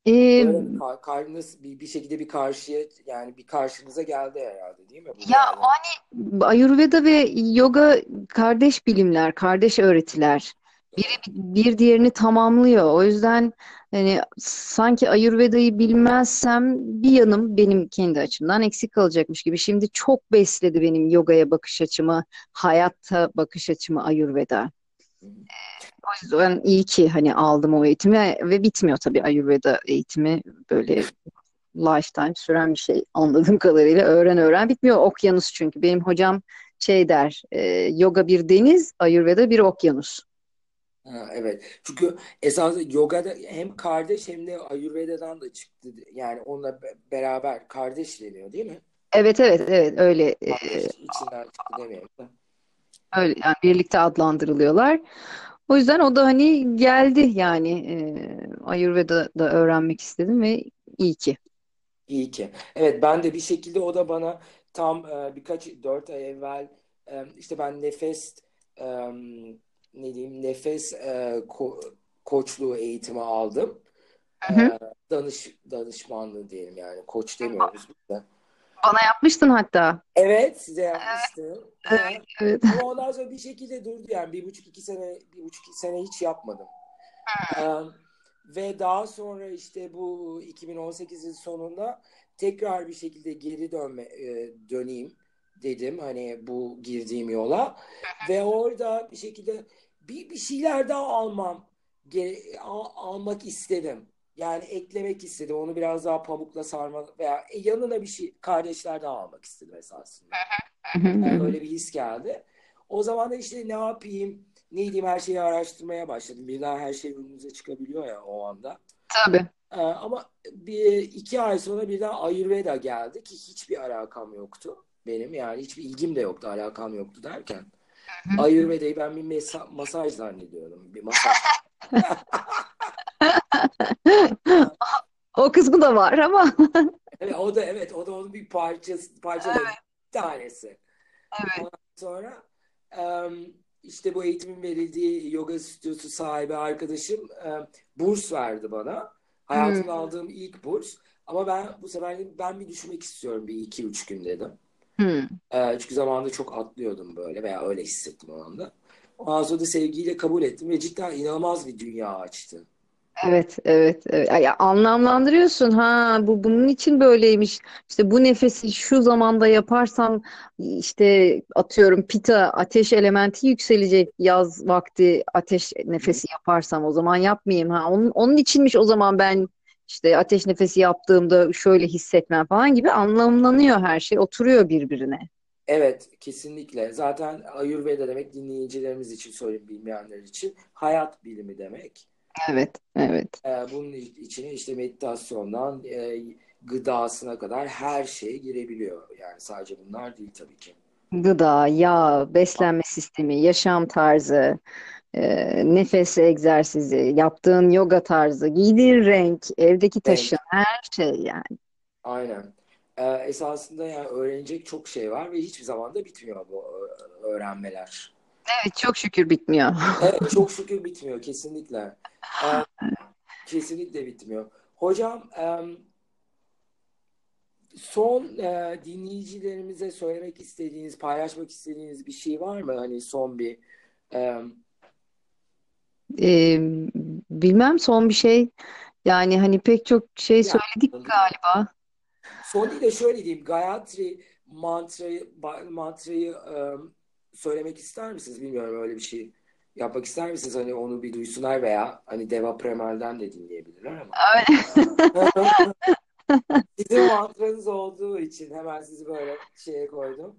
Ee, kar, karnınız bir, bir şekilde bir karşıya yani bir karşınıza geldi herhalde değil mi? Bu ya yani? hani Ayurveda ve yoga kardeş bilimler, kardeş öğretiler. Biri bir diğerini tamamlıyor. O yüzden hani sanki Ayurveda'yı bilmezsem bir yanım benim kendi açımdan eksik kalacakmış gibi. Şimdi çok besledi benim yogaya bakış açımı, hayatta bakış açımı Ayurveda. O yüzden iyi ki hani aldım o eğitimi ve bitmiyor tabii Ayurveda eğitimi böyle lifetime süren bir şey anladığım kadarıyla öğren öğren bitmiyor. Okyanus çünkü benim hocam şey der e, yoga bir deniz Ayurveda bir okyanus. Ha, evet. Çünkü esasında yogada hem kardeş hem de Ayurveda'dan da çıktı. Yani onunla beraber kardeş deniyor değil mi? Evet evet evet öyle. Kardeş, içinden çıktı demeyelim. Öyle yani birlikte adlandırılıyorlar. O yüzden o da hani geldi yani e, Ayurveda'da öğrenmek istedim ve iyi ki. İyi ki. Evet ben de bir şekilde o da bana tam e, birkaç dört ay evvel e, işte ben nefes e, ne diyeyim nefes e, ko koçluğu eğitimi aldım. Hı hı. E, danış danışmanlığı diyelim yani koç demiyoruz de. Bana yapmıştın hatta. Evet size yapmıştım. Evet, evet. Ama ondan sonra bir şekilde durdu yani bir buçuk iki sene bir buçuk iki sene hiç yapmadım. Um, ve daha sonra işte bu 2018'in sonunda tekrar bir şekilde geri dönme e, döneyim dedim hani bu girdiğim yola ve orada bir şekilde bir bir şeyler daha almam gere, al, almak istedim. Yani eklemek istedi. Onu biraz daha pamukla sarma veya e, yanına bir şey kardeşler daha almak istedim esasında. yani öyle bir his geldi. O zaman da işte ne yapayım, ne diyeyim her şeyi araştırmaya başladım. Bir daha her şey önünüze çıkabiliyor ya o anda. Tabii. Ee, ama bir iki ay sonra birden Ayurveda geldi ki hiçbir alakam yoktu benim. Yani hiçbir ilgim de yoktu, alakam yoktu derken. Ayurveda'yı ben bir mesa- masaj zannediyordum. Bir masaj. o kısmı da var ama. evet, o da evet o da onun bir parçası parça evet. bir tanesi. Evet. Ondan sonra um, işte bu eğitimin verildiği yoga stüdyosu sahibi arkadaşım burs verdi bana. Hayatımda hmm. aldığım ilk burs. Ama ben bu sefer ben bir düşünmek istiyorum bir iki üç gün dedim. Hmm. E, çünkü zamanında çok atlıyordum böyle veya öyle hissettim o anda. Ondan sonra da sevgiyle kabul ettim ve cidden inanılmaz bir dünya açtı. Evet, evet, evet. Ya, anlamlandırıyorsun. Ha, bu bunun için böyleymiş. İşte bu nefesi şu zamanda yaparsam işte atıyorum pita ateş elementi yükselecek yaz vakti ateş nefesi yaparsam o zaman yapmayayım. Ha, onun, onun içinmiş o zaman ben işte ateş nefesi yaptığımda şöyle hissetmem falan gibi anlamlanıyor her şey. Oturuyor birbirine. Evet, kesinlikle. Zaten Ayurveda demek dinleyicilerimiz için söyleyeyim bilmeyenler için hayat bilimi demek. Evet, evet. Ee, bunun içine işte meditasyondan e, gıdasına kadar her şey girebiliyor. Yani sadece bunlar değil tabii ki. Gıda, yağ, beslenme sistemi, yaşam tarzı, e, nefes egzersizi, yaptığın yoga tarzı, giydiğin renk, evdeki taşın, her şey yani. Aynen. Ee, esasında yani öğrenecek çok şey var ve hiçbir zaman da bitmiyor bu öğrenmeler. Evet, çok şükür bitmiyor. Evet, çok şükür bitmiyor kesinlikle. Ee, kesinlikle bitmiyor. Hocam son e, dinleyicilerimize söylemek istediğiniz, paylaşmak istediğiniz bir şey var mı? Hani son bir e... Ee, bilmem son bir şey. Yani hani pek çok şey söyledik galiba. Son değil de şöyle diyeyim. Gayatri mantrayı mantrayı um, söylemek ister misiniz? Bilmiyorum öyle bir şey yapmak ister misiniz? Hani onu bir duysunlar veya hani Deva Premal'den de dinleyebilirler ama. Sizin mantranız olduğu için hemen sizi böyle şeye koydum.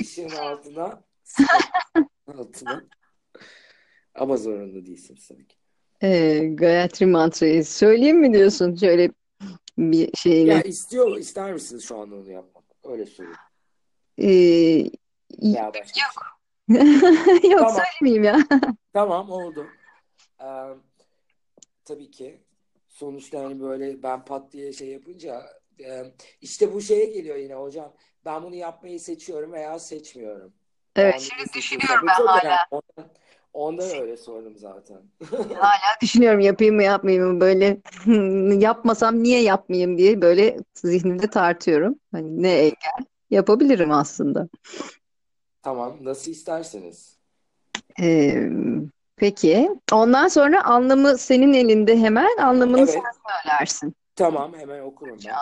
İşin altına. altına. Ama zorunda değilsiniz tabii ki. Ee, Gayatri mantrayı söyleyeyim mi diyorsun? Şöyle bir şeyle. Ya istiyor, ister misiniz şu anda onu yapmak? Öyle söyleyeyim. Ee, Veya başka bir şey. yok. Yok Tamam. söylemeyeyim ya. Tamam oldu. Ee, tabii ki sonuçta hani böyle ben pat diye şey yapınca e, işte bu şeye geliyor yine hocam. Ben bunu yapmayı seçiyorum veya seçmiyorum. Evet Yani şimdi düşünüyorum ben hala. önemli. Ondan, öyle sordum zaten. Hala düşünüyorum yapayım mı yapmayayım mı böyle yapmasam niye yapmayayım diye böyle zihnimde tartıyorum. Hani ne engel yapabilirim aslında. Tamam nasıl isterseniz. Ee, peki ondan sonra anlamı senin elinde hemen anlamını Evet. sen söylersin. Tamam hemen okurum ben.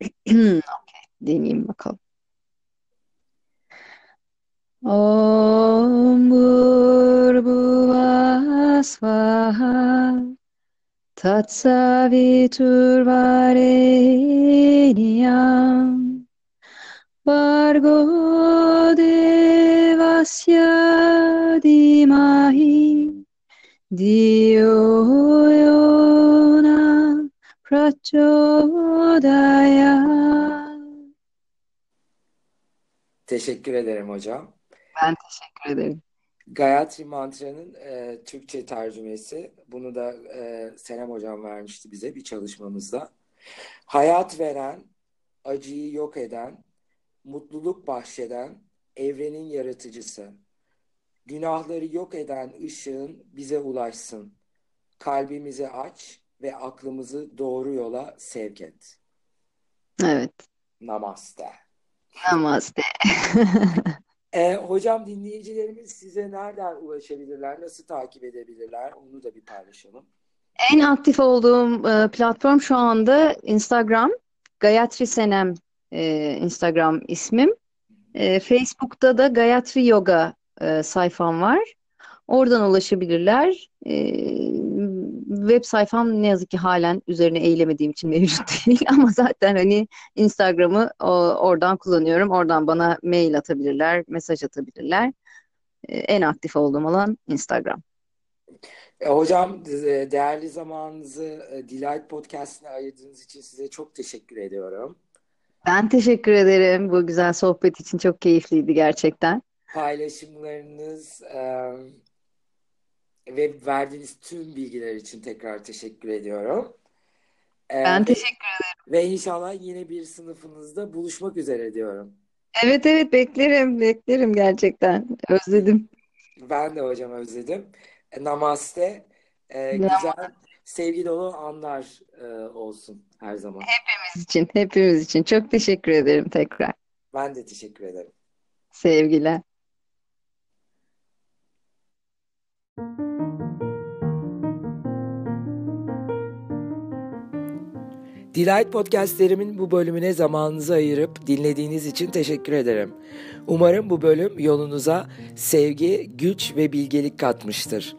Okey, deneyeyim bakalım. Om Bhurбhuvah Svaha Tatsaviturvarenyam Bargo Devasya Dhimahi Dhiyo Yona Prachodaya Teşekkür ederim hocam. Ben teşekkür ederim. Gayatri Mantra'nın e, Türkçe tercümesi. Bunu da e, Senem hocam vermişti bize bir çalışmamızda. Hayat veren, acıyı yok eden, mutluluk bahşeden, evrenin yaratıcısı. Günahları yok eden ışığın bize ulaşsın. Kalbimizi aç ve aklımızı doğru yola sevk et. Evet. Namaste. Namaste. E, hocam dinleyicilerimiz size nereden ulaşabilirler, nasıl takip edebilirler? Onu da bir paylaşalım. En aktif olduğum e, platform şu anda Instagram. Gayatri Senem e, Instagram ismim. E, Facebook'ta da Gayatri Yoga e, sayfam var. Oradan ulaşabilirler. E, web sayfam ne yazık ki halen üzerine eğilemediğim için mevcut değil ama zaten hani Instagram'ı oradan kullanıyorum. Oradan bana mail atabilirler, mesaj atabilirler. E, en aktif olduğum alan Instagram. E, hocam e, değerli zamanınızı e, Delight Podcast'ine ayırdığınız için size çok teşekkür ediyorum. Ben teşekkür ederim. Bu güzel sohbet için çok keyifliydi gerçekten. Paylaşımlarınız ve verdiğiniz tüm bilgiler için tekrar teşekkür ediyorum. E, Ben teşekkür ederim. ve inşallah yine bir sınıfınızda buluşmak üzere diyorum. Evet evet beklerim, beklerim gerçekten. Özledim. Ben de hocam özledim. E, namaste. E, Ya, güzel, sevgi dolu anlar e, olsun her zaman. hepimiz için, hepimiz için çok teşekkür ederim tekrar. Ben de teşekkür ederim. Sevgiler. Delight podcastlerimin bu bölümüne zamanınızı ayırıp dinlediğiniz için teşekkür ederim. Umarım bu bölüm yolunuza sevgi, güç ve bilgelik katmıştır.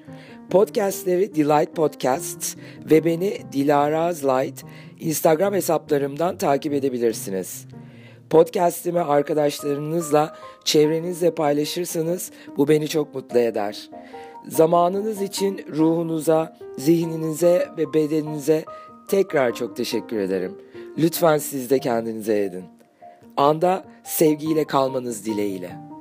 Podcastleri Delight Podcasts ve beni Dilaraz Light Instagram hesaplarımdan takip edebilirsiniz. Podcast'imi arkadaşlarınızla, çevrenizle paylaşırsanız bu beni çok mutlu eder. Zamanınız için ruhunuza, zihninize ve bedeninize tekrar çok teşekkür ederim. Lütfen siz de kendinize edin. Anda sevgiyle kalmanız dileğiyle.